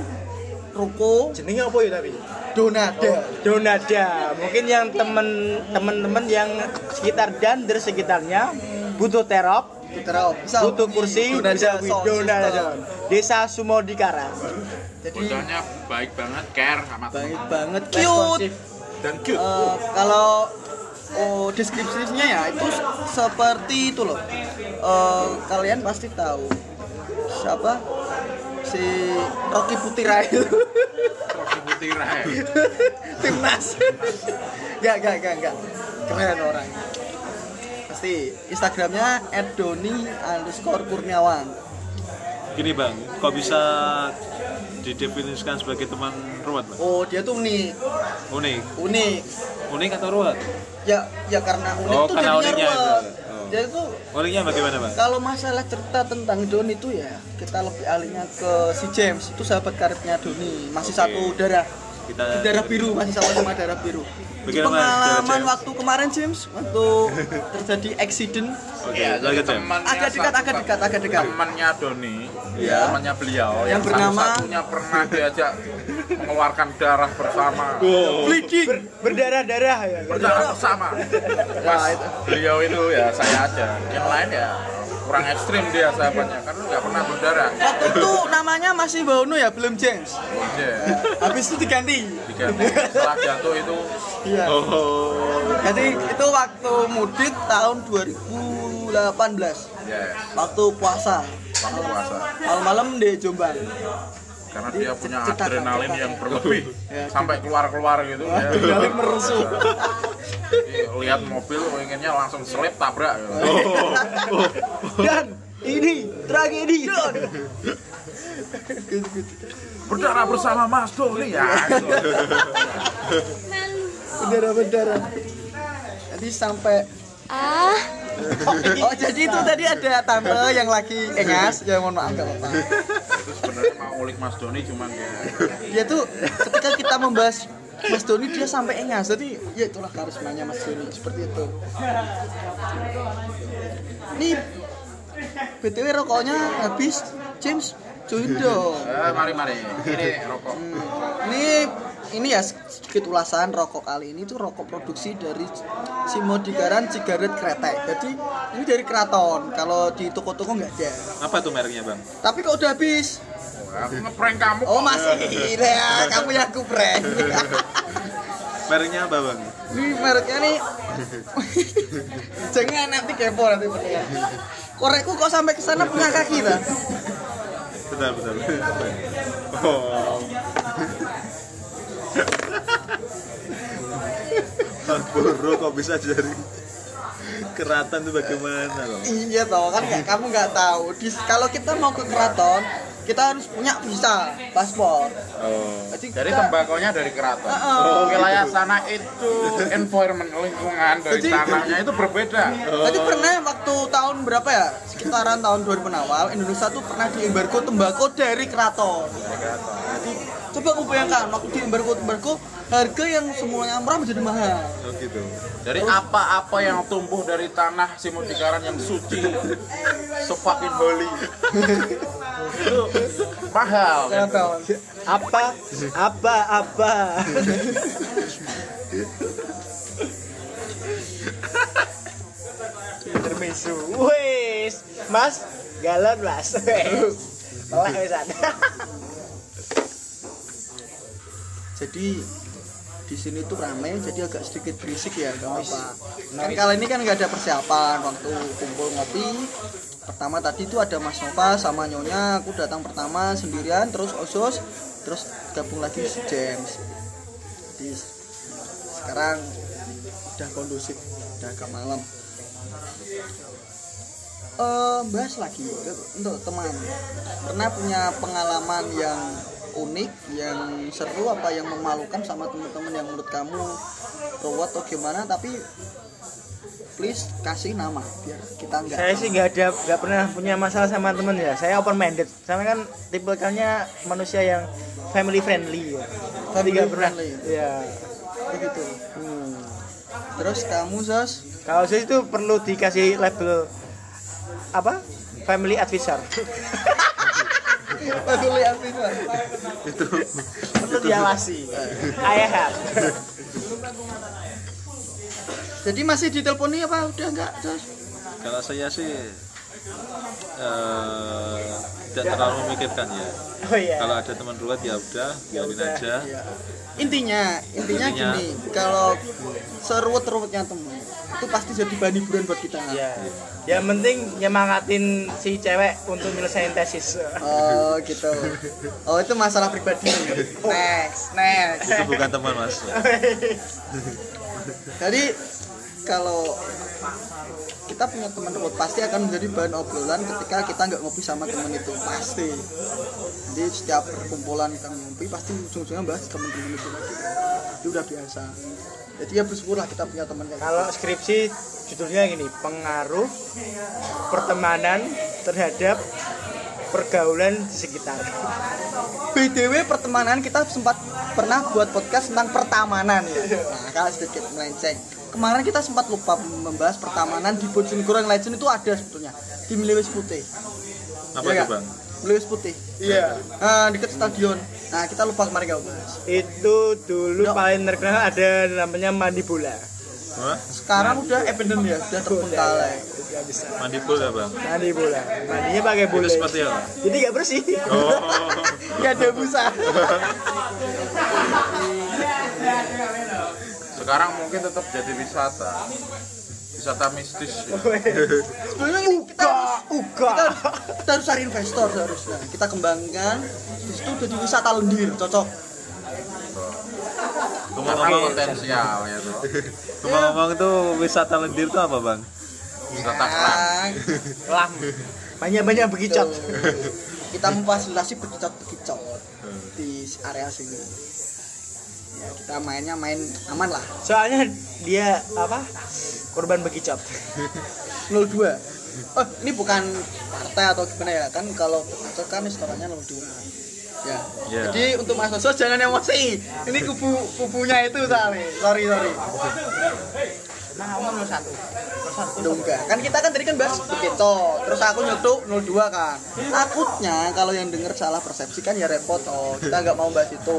S1: ruko
S2: Jenenge apa ya tapi?
S1: donada
S2: Donada. Mungkin yang temen temen-temen yang sekitar dan dari sekitarnya butuh terop, butuh kursi, bisa. Desa Sumodikara.
S1: jadi
S5: bocahnya baik banget care sama
S1: baik banget cute
S2: Responsif.
S5: dan cute.
S1: Eh, kalau oh, deskripsinya ya itu se- seperti itu loh. Eh, kalian pasti tahu. Siapa? Si Rocky Putira itu
S5: Rocky Putira [laughs]
S1: timnas. Gak gak gak gak keren orang pasti instagramnya @doni underscore kurniawan
S3: Gini bang, kok bisa didefinisikan sebagai teman ruwet bang?
S1: oh dia tuh unik
S3: Unik,
S1: unik
S3: unik atau ruwet?
S1: ya ya karena unik
S3: Oh,
S1: tuh
S3: karena
S1: jadinya
S3: uniknya itu.
S1: ruwet
S3: Oh.
S1: dia tuh
S3: Uniknya bagaimana bang?
S1: Kalau masalah cerita tentang Doni itu ya kita lebih ahlinya ke si James itu sahabat karibnya Doni masih
S3: Oke.
S1: satu darah
S3: Kita
S1: darah biru masih sama-sama darah biru.
S3: Bagaimana darah
S1: pengalaman waktu kemarin James waktu [laughs] terjadi accident
S3: Oke,
S5: Iya,
S3: lanjut Jam.
S5: temannya
S1: agak dekat agak dekat agak dekat.
S5: temannya Doni
S1: Iya.
S5: temannya beliau
S1: Yang
S5: yang,
S1: bernama-
S5: satunya pernah diajak mengeluarkan darah bersama
S1: Bleeding.
S2: Berdarah-darah ya.
S5: berdarah bersama [laughs] pas
S1: itu.
S5: beliau itu ya saya aja yang lain ya kurang ekstrim dia sahabatnya karena nggak pernah berdarah
S1: Waktu itu namanya masih Bono ya belum James.
S5: Iya.
S1: Habis itu diganti.
S5: diganti setelah jatuh itu
S1: Iya.
S3: Oh,
S1: Jadi itu waktu mudik tahun 2018
S5: ya
S1: waktu puasa
S5: waktu puasa
S1: malam-malam di Jombang.
S5: Karena dia punya adrenalin yang berlebih
S1: Ya.
S5: sampai keluar-keluar gitu ya.
S1: Adrenalin merusuh.
S5: Jadi, lihat mobil pengennya langsung selip tabrak gitu.
S1: Dan ini tragedi.
S5: berdarah bersama Mas Doni ya gitu.
S1: Berdarah-berdarah. Jadi sampai
S4: Ah, [laughs]
S1: Oh jadi itu tadi ada tante yang lagi engas ya mohon maaf gak apa-apa.
S5: Itu sebenarnya mau ulik Mas Doni cuman ya.
S1: Dia tuh ketika kita membahas Mas Doni dia sampai engas jadi ya itulah karismanya Mas Doni seperti itu. Ini BTW rokoknya habis James join dong.
S5: Eh, mari mari. Ini rokok.
S1: Ini ini ya sedikit ulasan rokok kali ini tuh rokok produksi dari Simodigaran Cigaret Kretek. Jadi ini dari keraton kalau di toko-toko nggak ada.
S3: Apa tuh mereknya bang?
S1: tapi kok udah habis?
S5: Oh, aku ngeprank kamu.
S1: Oh masih. Ya kamu yang aku prank.
S3: Mereknya apa bang?
S1: ini mereknya nih. Jangan nanti kepo nanti. Pendengar korekku kok sampai ke sana punya kaki ta
S3: Bentar, bentar. Oh, Marlboro kok bisa jadi keraton itu bagaimana loh
S1: Iya toh kan kamu nggak tahu. Kalau kita mau ke keraton, kita harus punya visa, paspor.
S3: oh
S1: Jadi,
S5: Jadi
S1: kita-
S5: tembakonya dari keraton.
S1: Heeh.
S5: Wilayah sana itu environment lingkungan dari
S1: Jadi-
S5: tanahnya itu berbeda.
S1: Tadi pernah waktu tahun berapa ya? Sekitaran tahun 2000 awal Indonesia tuh pernah diembargo tembakau dari keraton. Jadi coba kamu bayangkan waktu diembargo tembakau harga yang semuanya murah menjadi mahal.
S3: oh gitu
S5: Jadi apa-apa yang tumbuh dari tanah Simutikaran yang suci, so fucking holy, itu mahal.
S2: apa? Apa? Apa? Intermezzo wes mas galon mas. Telah wisan.
S1: Jadi di sini tuh ramai jadi agak sedikit berisik ya gak apa kan kali ini kan nggak ada persiapan waktu kumpul ngopi pertama tadi tuh ada Mas Nova sama Nyonya aku datang pertama sendirian terus Osos terus gabung lagi si James. Jadi sekarang udah kondusif udah agak malam. Eh, bahas lagi untuk teman. Pernah punya pengalaman yang unik yang seru apa yang memalukan sama teman-teman yang menurut kamu ruwet atau gimana? Tapi please kasih nama biar kita nggak
S2: saya sih nggak ada nggak pernah punya masalah sama temen ya. Saya open minded saya kan tipikalnya manusia yang family friendly ya. Tapi
S1: Family
S2: nggak pernah.
S1: friendly.
S2: ya
S1: begitu.
S2: Hmm.
S1: terus kamu sos
S2: kalau saya itu perlu dikasih label apa? Family advisor. [laughs]
S1: Peduli apa
S3: itu.
S2: Perlu diawasi ayah have [laughs]
S1: jadi masih diteleponi apa udah enggak
S3: kalau saya sih eh, tidak terlalu memikirkan ya
S2: oh iya
S3: kalau ada teman ruwet ya udah biarin
S2: udah,
S3: aja
S1: intinya intinya
S3: Intinya-
S1: gini kalau seruet-ruetnya temen itu pasti jadi bahan hiburan buat kita
S2: Iya. Yang penting nyemangatin si cewek untuk nyelesain tesis.
S1: Oh gitu. Oh itu masalah pribadi. Next, next.
S3: itu bukan teman mas [laughs]
S1: Jadi kalau kita punya teman ruwet pasti akan menjadi bahan obrolan ketika kita nggak ngopi sama teman itu pasti. Jadi setiap perkumpulan kita ngopi pasti ujung-ujungnya bahas teman-teman itu lagi. Itu udah biasa. Jadi ya bersyukurlah kita punya teman kayak
S2: Kalau skripsi judulnya gini, pengaruh pertemanan terhadap pergaulan di sekitar.
S1: BTW pertemanan kita sempat pernah buat podcast tentang pertamanan ya. Nah, kalau sedikit melenceng. Kemarin kita sempat lupa membahas pertamanan di Bojonegoro yang Legend itu ada sebetulnya di Milewis Putih.
S3: apa
S1: Iya
S3: itu bang
S1: Milewis Putih.
S2: Iya.
S1: Nah, dekat stadion. Nah, kita lupa kemarin nggak bahas.
S2: Itu dulu
S1: Yo.
S2: paling terkenal ada namanya mandi bola.
S3: Wah,
S1: Sekarang udah abandon ya, sudah terbengkalai.
S2: Tidak bisa.
S3: mandi pool ya bang
S2: Mandi bola. Mandinya pakai bola.
S3: itu seperti apa
S2: Jadi nggak bersih.
S3: oh [laughs]
S1: Nggak ada busa. [laughs]
S5: Sekarang mungkin tetap jadi wisata. Wisata mistis. ya.
S1: Sebenarnya harus,
S2: Uga.
S1: kita, harus- kita harus cari investor seharusnya. Kita kembangkan. Di situ jadi wisata lendir, cocok.
S3: Ngomong-ngomong
S5: potensial ya tuh.
S3: ngomong-ngomong itu wisata lendir itu apa bang
S5: Wisata kelam.
S1: Yang
S2: Lam. Banyak-banyak bekicot.
S1: kita memfasilitasi bekicot-bekicot di area sini ya kita mainnya main aman lah.
S2: Soalnya dia apa? Korban bekicot.
S1: 02 [laughs] oh ini bukan partai atau gimana ya? Kan kalau bekicot kan restorannya 02 ya.
S3: Ya.
S1: jadi untuk mas Oso jangan emosi. Ini kubu kubunya itu sorry sorry sorry
S2: Nah, nomor satu.
S1: Duh, enggak. Kan kita kan tadi kan bahas bekicot terus aku nyetuk 02 kan. Takutnya kalau yang denger salah persepsi kan ya repot oh kita nggak mau bahas itu.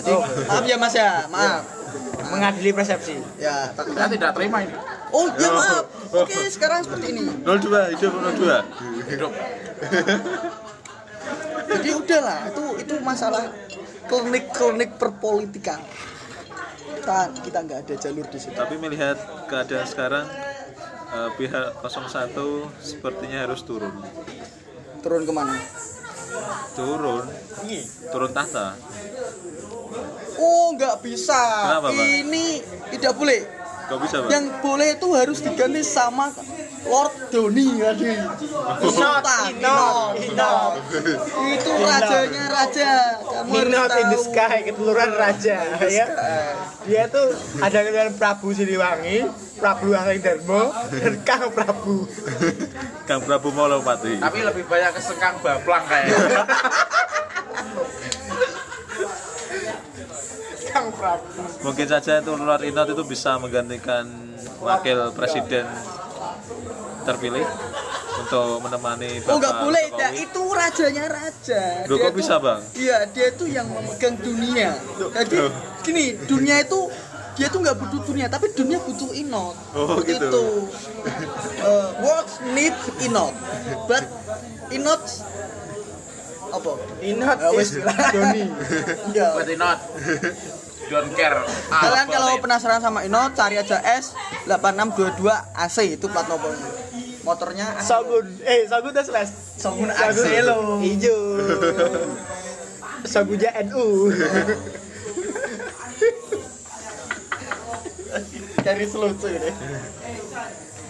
S1: Jadi maaf ya mas ya. Maaf.
S2: Mengadili persepsi.
S1: ya takutnya
S5: tidak terima ini.
S1: oh ya maaf. Oke sekarang seperti ini.
S3: 02 hidup 02
S5: Hidup.
S1: jadi udahlah itu itu masalah klinik-klinik perpolitikan kita kita nggak ada jalur di situ.
S3: Tapi melihat keadaan sekarang eh, pihak 01 sepertinya harus turun.
S1: Turun ke mana?
S3: Turun. Turun tahta.
S1: Oh nggak bisa.
S3: Kenapa, Bang?
S1: ini tidak boleh
S3: Kok bisa, Bang?
S1: yang boleh itu harus diganti sama Lord Doni tadi
S2: Inot.
S1: itu rajanya raja kamu harus
S2: Inot in the sky, keturunan raja ya. Dia tuh ada keturunan Prabu Siliwangi, Prabu Angling Darmo, dan Kang Prabu.
S3: Kang Prabu Molopati.
S5: Tapi lebih banyak kesekang baplang kayaknya. [laughs]
S2: Kang Prabu.
S3: Mungkin saja itu Lord Inot itu bisa menggantikan wakil presiden terpilih untuk menemani Bapak
S1: Oh nggak boleh. Dak. itu rajanya raja.
S3: Loh,
S1: Dia
S3: kok bisa, Bang?
S1: Iya, dia itu yang memegang dunia. Jadi
S3: Loh.
S1: gini, dunia itu dia tuh nggak butuh dunia, tapi dunia butuh inot.
S3: Oh, gitu.
S1: Itu uh, world need inot, but inot apa?
S2: Inot
S1: Ah,
S2: is
S1: wes.
S2: Doni. [laughs]
S1: Iya.
S5: Berarti not. Don't care.
S1: Kalian
S5: Apa
S1: kalau penasaran sama Inot, cari aja S 8622 AC itu plat nomornya. Motornya AC.
S2: Sogun, eh Sogun udah selesai.
S1: Sogun AC lo.
S2: Ijo. Sogunnya NU.
S1: Dari selucu ini.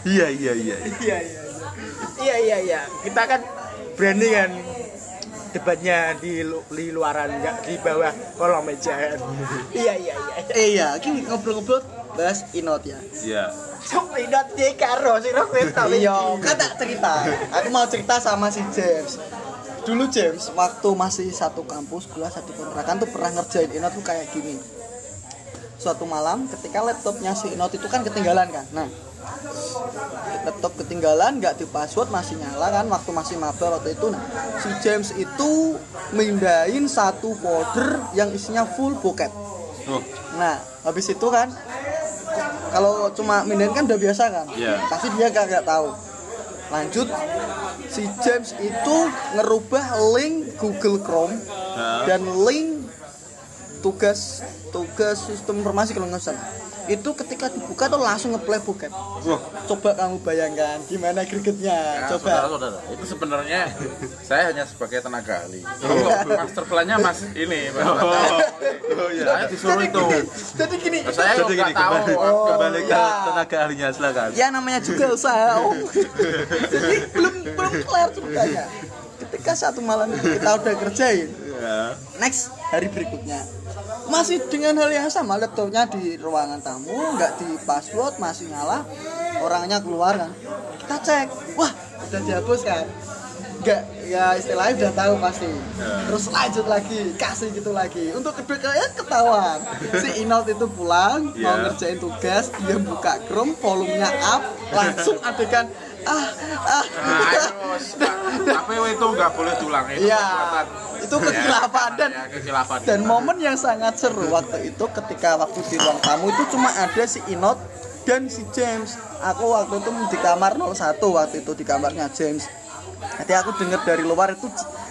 S3: Iya iya iya.
S2: Iya iya iya. Iya iya iya. Kita kan berani kan debatnya di, lu- di luaran nggak di bawah kolong meja. Iya iya iya.
S1: Eh iya, ini ngobrol-ngobrol bahas Inot ya.
S3: Iya.
S2: Sok ingat dia karo sih lo kowe
S1: Iya, kan tak cerita. Aku mau cerita sama si James. Dulu James, waktu masih satu kampus, gua satu kontrakan tuh pernah ngerjain Inot tuh kayak gini. Suatu malam ketika laptopnya si Inot itu kan ketinggalan kan. Nah, laptop ketinggalan nggak di password masih nyala kan waktu masih maba waktu itu nah si James itu mindahin satu folder yang isinya full bokep
S3: Oh,
S1: Nah, habis itu kan kalau cuma mindahin kan udah biasa kan.
S3: Iya.
S1: Pasti dia gak, gak tahu. Lanjut si James itu ngerubah link Google Chrome
S3: Nah.
S1: dan link tugas tugas sistem informasi kalau nggak salah. Itu ketika dibuka tuh langsung ngeplay
S3: wah,
S1: Coba kamu bayangkan gimana gregetnya.
S5: Nah,
S1: Coba.
S5: saudara-saudara, itu sebenarnya [laughs] saya hanya sebagai tenaga ahli. Kalau master plan-nya Mas ini, Mas.
S3: oh iya.
S5: Saya disuruh itu.
S1: Jadi gini,
S5: Saya
S3: Jadi
S5: nggak
S3: gini
S5: tahu.
S3: kembali,
S1: Oh,
S3: kembali ke
S1: iya.
S3: tenaga ahlinya silakan.
S1: ya namanya juga usaha om [laughs] jadi belum belum kelar ceritanya ketika satu malam kita udah kerjain
S3: Ya.
S1: next hari berikutnya masih dengan hal yang sama laptopnya di ruangan tamu nggak di password masih nyala orangnya keluar kan. Kita cek wah udah dihapus kan? Nggak ya istilahnya udah tahu pasti. Terus lanjut lagi kasih gitu lagi. Untuk kedua kalinya ketahuan. Si Inot itu pulang mau
S3: Iya.
S1: ngerjain tugas dia buka Chrome volumenya up langsung adegan ah ah
S5: tapi itu nggak boleh diulang itu
S1: Iya,
S5: perbuatan.
S1: itu kekilafan dan
S5: Ya, kekilafan.
S1: dan momen yang sangat seru waktu itu ketika waktu di ruang tamu itu cuma ada si Inot dan si James. Aku waktu itu di kamar 01 waktu itu di kamarnya James. Jadi aku dengar dari luar itu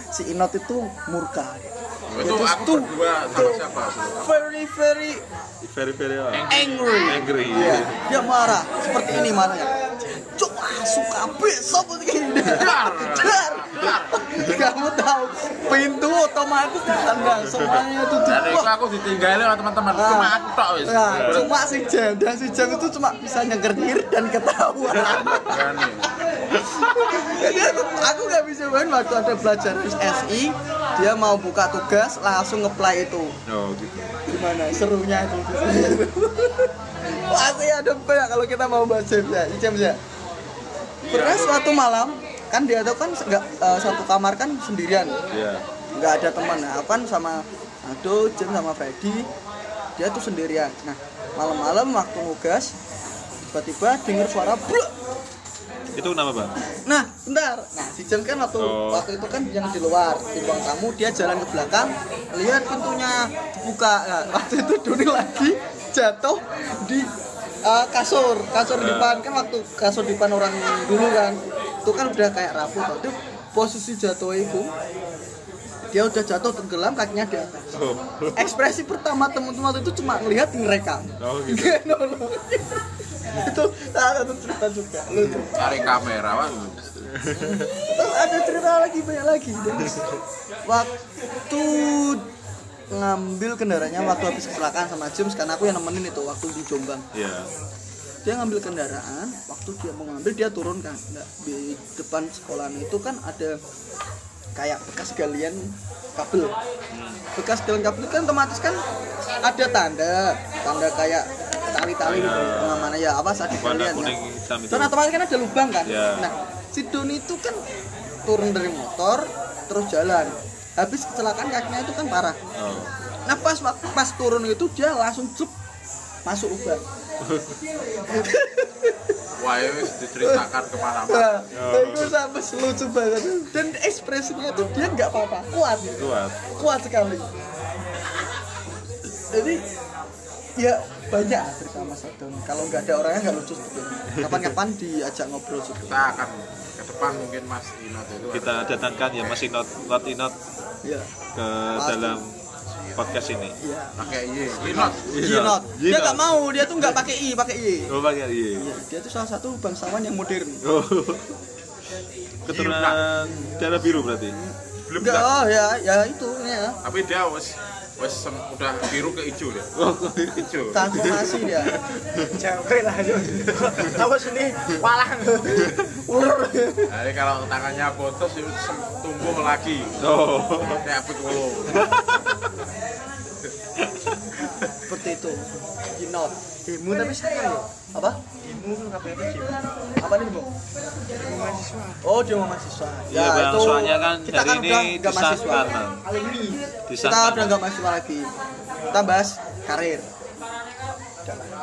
S1: si Inot itu murka.
S5: Itu aku
S1: tuh
S5: berdua sama siapa?
S1: very very
S3: Very very oh.
S1: angry.
S3: angry.
S1: Iya, dia marah seperti ini marahnya. Coba suka besok begini. [laughs] Dar, dar. Kamu tahu pintu otomatis ditendang semuanya itu
S5: Dan itu aku ditinggalin sama teman-teman.
S1: Nah.
S5: Cuma aku tok wis.
S1: Nah, cuma si Jam dan si Jam itu cuma bisa nyengir dan ketawa. Jadi aku, aku gak bisa main waktu ada belajar SI, dia mau buka tugas langsung ngeplay itu.
S3: Oh gitu.
S1: Gimana serunya itu? Pasti ada banyak kalau kita mau bahas James ya, James ya. Pernah suatu malam kan dia tuh kan nggak eh, satu kamar kan sendirian,
S3: Iya.
S1: nggak ada teman. Nah, aku kan sama Ado, James sama Freddy, dia tuh sendirian. Nah malam-malam waktu nugas tiba-tiba dengar suara bluk
S3: Itu kenapa bang?
S1: Nah, bentar. Nah, si Jam kan waktu
S3: Oh.
S1: waktu itu kan yang di luar, di ruang tamu, dia jalan ke belakang, lihat pintunya dibuka. Nah, waktu itu Doni lagi jatuh di uh, kasur, kasur di depan kan waktu kasur di depan orang dulu kan, itu kan udah kayak rapuh. Itu posisi jatuh itu dia udah jatuh tenggelam kakinya di atas.
S3: Oh.
S1: Ekspresi pertama teman-teman itu cuma ngelihat ngerekam.
S3: Oh, gitu. [laughs]
S1: Itu salah satu cerita juga. Lucu.
S5: Cari kamera, Bang.
S1: Terus ada cerita lagi banyak lagi. Waktu ngambil kendaraannya waktu habis kecelakaan sama James karena aku yang nemenin itu waktu di Jombang.
S3: Ya
S1: dia ngambil kendaraan waktu dia mau ngambil dia turun kan. Nggak, di depan sekolahan itu kan ada kayak bekas galian kabel. Bekas galian kabel itu kan otomatis kan ada tanda. Tanda kayak tali-tali gitu
S3: Kayak
S1: pengamannya ya
S3: warna
S1: galian
S3: kuning
S1: ya.
S3: hitam itu
S1: dan otomatis kan ada lubang kan?
S3: Ya.
S1: nah si Doni itu kan turun dari motor terus jalan. Habis kecelakaan kakinya itu kan parah.
S3: Oh.
S1: nah pas pas turun itu dia langsung cep masuk lubang. [laughs]
S5: Wah, ya wis diceritakan ke mana-mana.
S1: Nah, itu sampai lucu banget. Dan ekspresinya itu dia nggak apa-apa kuat.
S3: Kuat.
S1: Kuat sekali. Jadi ya banyak. Cerita Mas Adon kalau nggak ada orangnya nggak lucu seperti ini kapan-kapan diajak ngobrol juga
S5: Kita akan ke depan mungkin Mas Inot itu.
S3: Kita datangkan ya masih not not inot.
S1: Ya.
S3: Ke dalam podcast ini.
S1: Iya
S5: pakai Y. Inot.
S1: Yinot. dia nggak mau. Dia tuh nggak pakai i pakai i.
S3: Oh pakai iya
S1: Iya, dia tuh salah satu bangsawan yang modern.
S3: Oh. [laughs] keturunan darah biru berarti?
S5: Belum
S1: enggak oh ya ya itu ya.
S5: Tapi dia wis sem- udah biru ke hijau dia.
S3: oh
S5: Hijau.
S1: transformasi dia
S2: Jangkrik lah aja. Tahu sini walang.
S1: ulur
S5: Jadi kalau tangannya putus itu sem- tumbuh lagi.
S3: oh
S5: Kayak piccolo. [laughs]
S1: seperti itu Yinot demo tapi sayang ya apa
S2: Demo kan apa demo?
S1: apa nih bu
S2: Demo mahasiswa.
S1: oh demo mahasiswa
S3: Iya, Bang, soalnya kan
S1: kita kan
S3: ini
S1: udah nggak mahasiswa.
S2: Alumni.
S1: kita udah nggak mahasiswa lagi kita bahas karir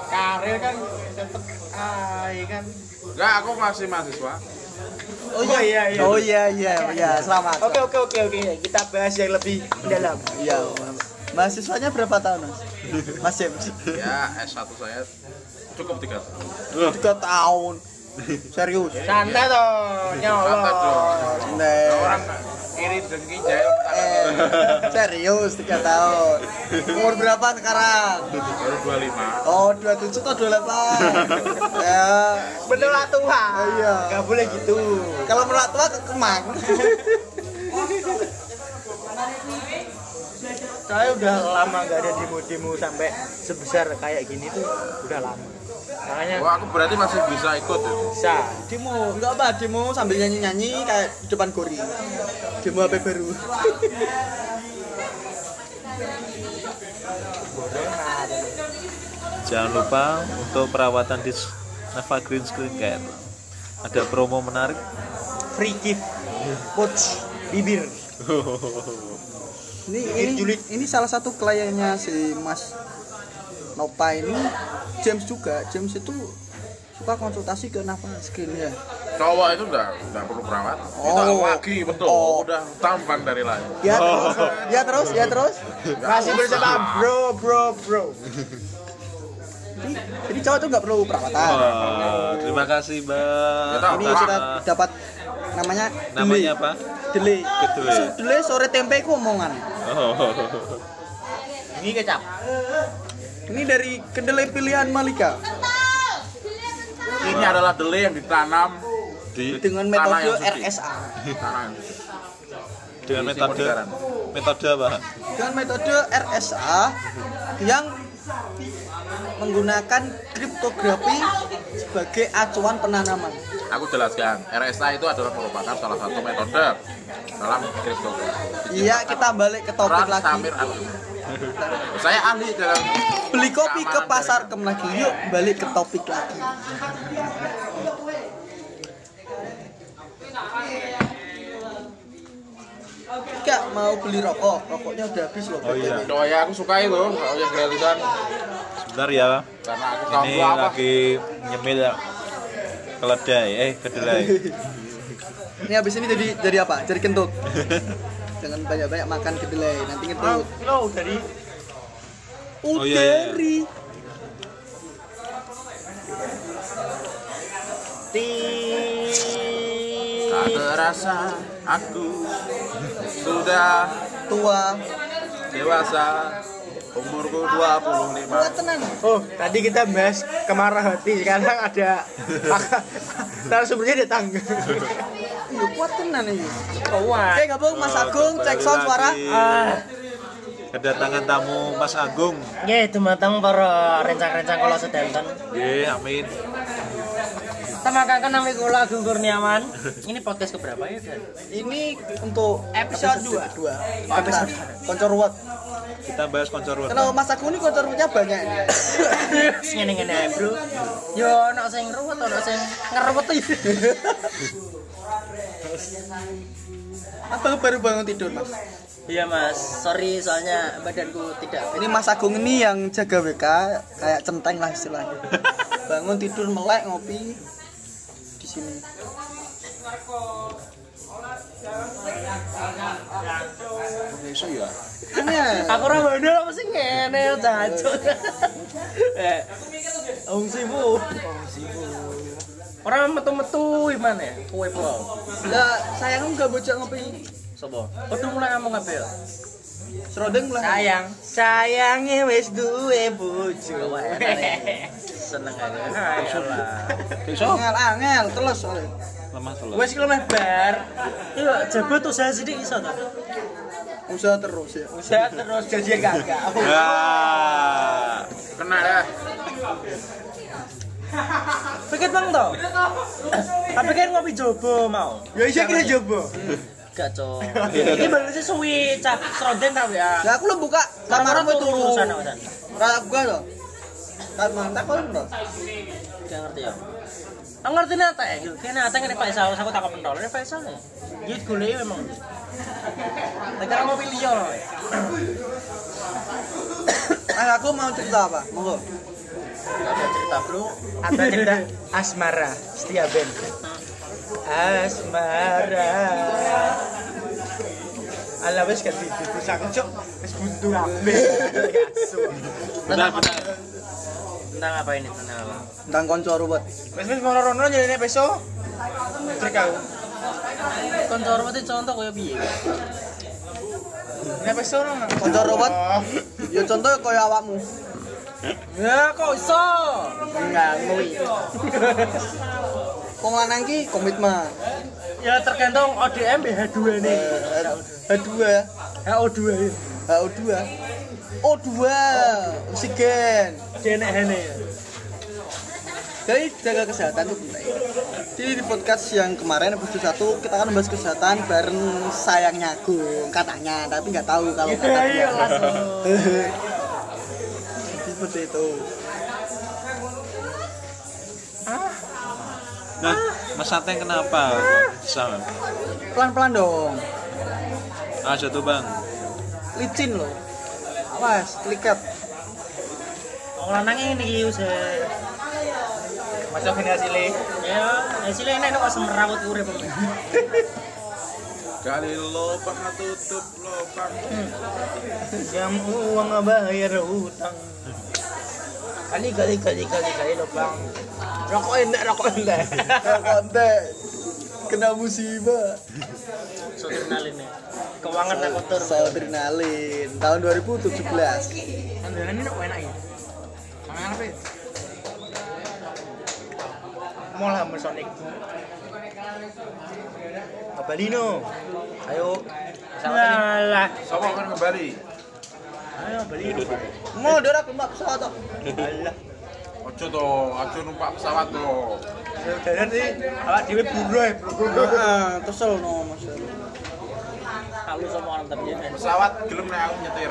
S2: Karir kan tetep ah iya kan.
S5: Enggak, aku masih mahasiswa.
S1: oh
S2: iya, iya, iya.
S1: oh iya iya iya selamat
S2: Oke oke oke oke. Kita bahas yang lebih mendalam.
S1: iya mahasiswanya berapa tahun mas mas James
S5: Ya, S1 saya cukup tiga tahun.
S1: tiga tahun serius
S2: Santai toh, nyolong.
S5: Santai dong.
S1: Nih.
S5: Orang kiri dengki jaya
S1: eh serius tiga tahun umur berapa sekarang
S5: baru 25.
S1: oh 27 atau 28 ya
S2: Menolak tua.
S1: Iya.
S2: Gak boleh gitu.
S1: kalau menolak tua ke Kemang [laughs]
S2: Saya udah lama gak ada demo-demo sampai sebesar kayak gini tuh udah lama. Makanya
S5: Wah, aku berarti masih bisa ikut ya.
S2: bisa.
S1: demo enggak apa demo sambil nyanyi nyanyi kayak di depan gori demo HP baru [laughs]
S3: jangan lupa untuk perawatan di Nava Green Screen Care ada promo menarik
S2: Free gift. Coach bibir. [laughs]
S1: ini ini ini salah satu kliennya si Mas Nopa ini. James juga. James itu suka konsultasi ke Nafa Screen ya.
S5: Cowok itu udah udah perlu perawat.
S1: Oh.
S5: Kita lagi betul,
S1: Oh.
S5: udah tampang dari lahir.
S1: ya terus ya terus ya terus.
S2: Masih bersama bro bro bro.
S1: jadi, jadi cowok tuh nggak perlu perawatan.
S3: Wah, terima kasih bang
S5: Kita
S1: ini kita dapat namanya
S3: namanya apa.
S1: So, delay sore tempe ku omongan
S3: oh.
S2: Ini kecap.
S1: ini dari kedelai pilihan Malika
S5: Ini adalah delay yang ditanam
S3: di
S1: dengan metode. RSA
S5: tanah yang suci.
S3: dengan metode metode apa
S1: dengan metode RSA yang menggunakan kriptografi sebagai acuan penanaman.
S5: Aku jelaskan, RSA itu adalah merupakan salah satu metode dalam kriptografi.
S1: Iya, kita balik ke topik
S5: Trans
S1: lagi.
S5: Samir. Saya ahli dalam
S1: Beli kopi ke pasar kem lagi. Yuk, balik ke topik lagi. Kak mau beli rokok, rokoknya udah habis loh.
S3: Oh iya.
S5: Oh ya, aku suka itu kalau yang gratisan
S3: sebentar ya
S5: karena aku tahu
S3: ini
S5: apa.
S3: lagi nyemil keledai eh kedelai [laughs]
S1: Ini habis ini jadi jadi apa? Jadi kentut. [laughs] Jangan banyak-banyak makan kedelai, nanti kentut.
S2: Lo dari
S3: Oh, iya, iya.
S5: Tak terasa aku sudah
S1: tua.
S5: dewasa umurku 25
S1: Kuat tenan.
S2: Oh, tadi kita bahas kemarah hati, sekarang ada [laughs] narasumbernya datang.
S1: Iya, kuat tenan ini.
S2: Oh, wah.
S1: Oke, gabung Mas
S3: Oh,
S1: Agung, cek sound suara.
S2: Ah,
S3: kedatangan tamu Mas Agung.
S6: Nggih, dumateng para rencang-rencang kula sedanten.
S3: Nggih, amin.
S6: Temakaken nami kula Agung Kurniawan. Ini podcast keberapa ya, Dan?
S1: Ini untuk
S6: Episode dua.
S1: kedua. Episode konco ruwet.
S3: Kita bahas konco ruwet.
S1: Kalau Mas Agung ini konco ruwetnya banyak ini. [coughs]
S6: Ngene-ngene ae, Bro. Yo ono sing ruwet, ono sing ngerweti. [coughs]
S1: Abang baru bangun tidur, Mas.
S6: Iya, Mas. Sorry soalnya badanku tidak
S1: Ini Mas Agung ini yang jaga WK kayak centeng lah istilahnya. [laughs] Bangun tidur melek ngopi sini.
S5: Besok ya.
S6: Aku ora bener apa sih ngene jancuk. Eh. Wong sibuk. Wong sibuk. Ora metu-metu gimana ya? Kowe po.
S1: Lah sayang enggak bocah ngopi.
S6: Sopo? Kudu mulai ngomong apa ya?
S1: Serodeng mulai.
S6: Sayang, sayangnya wis duwe bojo. [laughs] Ya. Seneng aja. Ayolah.
S5: Besok
S1: Angel, angel, terus.
S3: Lemah telur.
S6: Wes kilo meh bar. Yo jebut usaha sithik iso to.
S1: Usaha terus ya.
S6: Usaha terus janji gagal.
S3: Ya.
S5: kena ya.
S6: Pikir bang to. Tapi kan ngopi jobo mau.
S1: Ya iya kira coba.
S6: Gak cok. Ini baru sih suwi cah seroden tau ya.
S1: Lah aku lo buka kamarmu itu.
S6: urusan urusan.
S1: Ra gua loh. Tak mantap bro.
S6: Gak ngerti ya. Aku ngerti nih Faisal, aku tak ini Faisal ya. Golek memang. Ngopi liya. [coughs]
S1: Ah, aku mau cerita apa? Monggo.
S6: Ada cerita bro.
S2: Ada cerita asmara setia band asmara ala wis gak dipisah cok wis buntu kabeh
S3: Bentar, bentar.
S6: Tentang apa ini? Tentang apa?
S1: Tentang konco
S2: wis wis ngono rono jadi besok trek aku
S6: Konco hormati contoh kaya piye?
S2: nek besok rono
S1: Konco ruwet. Ya contoh kaya awakmu.
S6: Ya kok iso?
S1: Enggak, ngui. Wong lanang ki komitmen.
S6: Ya tergantung ODM BH2 nih.
S1: H2,
S6: HO2 ya.
S1: HO2. O2, oksigen.
S6: Jenek hene.
S1: Jadi jaga kesehatan itu penting. Jadi di podcast yang kemarin episode 1 kita akan membahas kesehatan bareng sayangnya Agung katanya, tapi nggak tahu kalau kata dia.
S6: Iya [laughs]
S1: seperti itu.
S3: Nah, Mas Ateng kenapa? Sama.
S1: Pelan-pelan dong.
S3: Aja tuh bang.
S1: Licin loh. Awas, kliket.
S6: Wong lanang ini iki wis.
S2: masuk gini hasilnya
S6: Ya, hasilnya enak kok semerawut urip. [laughs]
S5: Kali lubang tutup lubang.
S2: jam uang bayar utang kali kali kali kali kali lubang rokok enggak rokok enggak
S1: Kontek. Kena musibah.
S6: So adrenalin ya. Keuangan tak kotor.
S1: Adrenalin tahun 2017.
S2: Andalan ini kok enak ya ngarepe. Mola mesonik. Abalino. Ayo.
S6: Lala.
S5: Sopo kan kembali?
S2: Ayo beli.
S1: Mau dora ke mbak pesawat toh.
S2: Allah.
S5: Ojo toh, ojo numpak pesawat toh.
S2: Jangan sih, awak dhewe buruh.
S1: Heeh, tesel no maksudnya.
S6: Halu sama orang men.
S5: Pesawat gelem nek aku nyetir.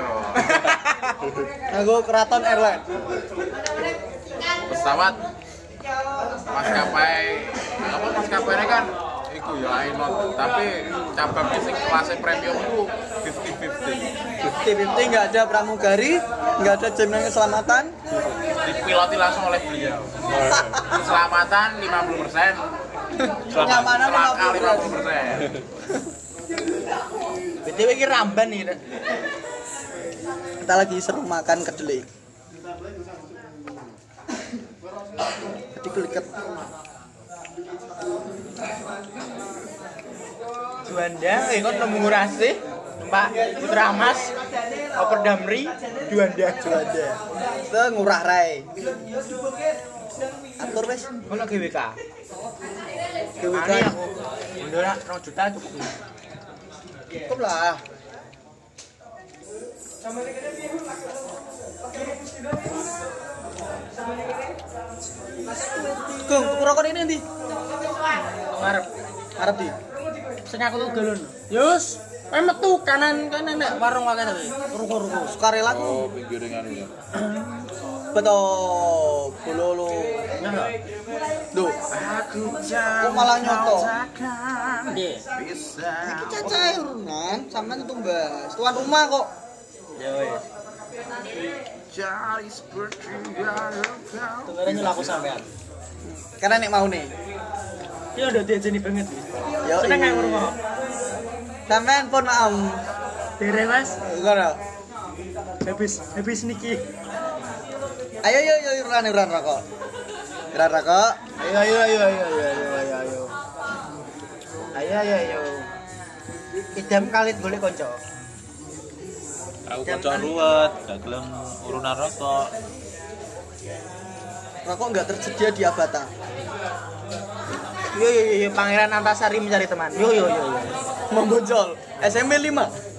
S5: [laughs]
S1: Aku Keraton Airline.
S5: Pesawat maskapai apa maskapai ini kan iku ya Ainot tapi cabangnya sing kelasnya premium itu 50-50
S1: 50-50 nggak ada pramugari, nggak ada jaminan keselamatan.
S5: dipiloti langsung oleh beliau [laughs] keselamatan 50%
S1: Kenyamanan
S5: celaka
S1: 50%.
S5: 50%
S2: BTW iki ramban nih.
S1: Kita lagi seru makan kedelai. Jadi kliket.
S2: Juanda eh kok nemu ngurasi numpak Putra Mas Oper Damri Juanda
S1: Juanda. Kita ngurah rai. Atur wes.
S2: Kalau GWK
S1: GWK.
S2: Mundur 2 juta cukup
S1: Cukup lah. Gung, tuku rokok ini nanti.
S6: Ngarep.
S1: Arep di.
S6: Sing aku tuh galon. Yus, kowe metu kanan kanan nek warung wae tadi.
S1: Ruko-ruko. Sukarela ku.
S5: Oh, pinggir ini. [clears throat]
S1: Betul.
S6: Ya enggak?
S1: Duh, kok malah nyoto.
S6: Piye?
S1: Iki cacahe urunan, sampean tumbas. Tuan rumah kok.
S6: Ya wis. Tunggu nyelaku sampean.
S1: Karena nek mau nih.
S6: Iya udah diajeni banget.
S1: Yo.
S6: Seneng aku rumah.
S1: Sampean pun am.
S6: Dere Mas,
S1: Ngono.
S6: habis habis niki.
S1: Ayo yo yo urunan urunan rokok. Urunan rokok.
S6: Ayo ayo ayo ayo ayo ayo ayo ayo. Ayo ayo ayo. Idam kalit boleh konco.
S3: Aku kocok ruwet, gak gelem urunan rokok.
S1: Rokok nggak tersedia di Abata.
S6: Yo yo yo yo Pangeran Antasari mencari teman. Yo yo yo yo.
S1: Membonjol. SMP 5.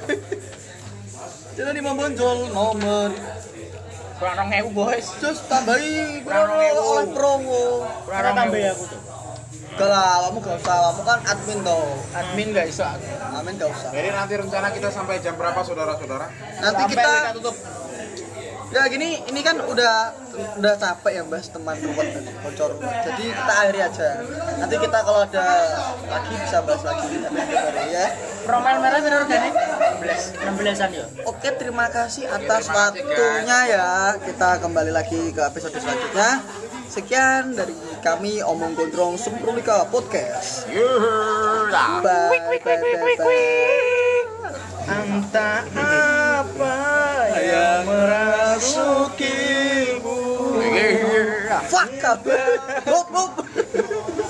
S1: [laughs] Jadi di membonjol nomor
S6: Kurang rong ewu boys.
S1: Terus tambahi
S6: Kurang
S1: promo
S6: ewu.
S1: oleh promo.
S6: Kurang tambah aku tuh.
S1: Gak lah, kamu gak usah, kamu kan admin toh.
S6: Admin gak iso.
S1: Admin gak usah.
S5: Jadi nanti rencana kita sampai jam berapa saudara-saudara?
S1: Nanti kita
S6: kita tutup.
S1: Ya gini, ini kan udah udah capek ya bahas teman ruwet dan bocor. Jadi kita akhiri aja. Nanti kita kalau ada lagi bisa bahas lagi ya.
S6: Promil merah bener organik. 16 16-an yo.
S1: Oke, terima kasih atas waktunya ya. Kita kembali lagi ke episode selanjutnya. Sekian dari kami Omong Gondrong Semprulika Podcast. Bye, bye, bye, bye.
S6: Entah apa yang merasukimu.
S1: Fuck kabeh. Go.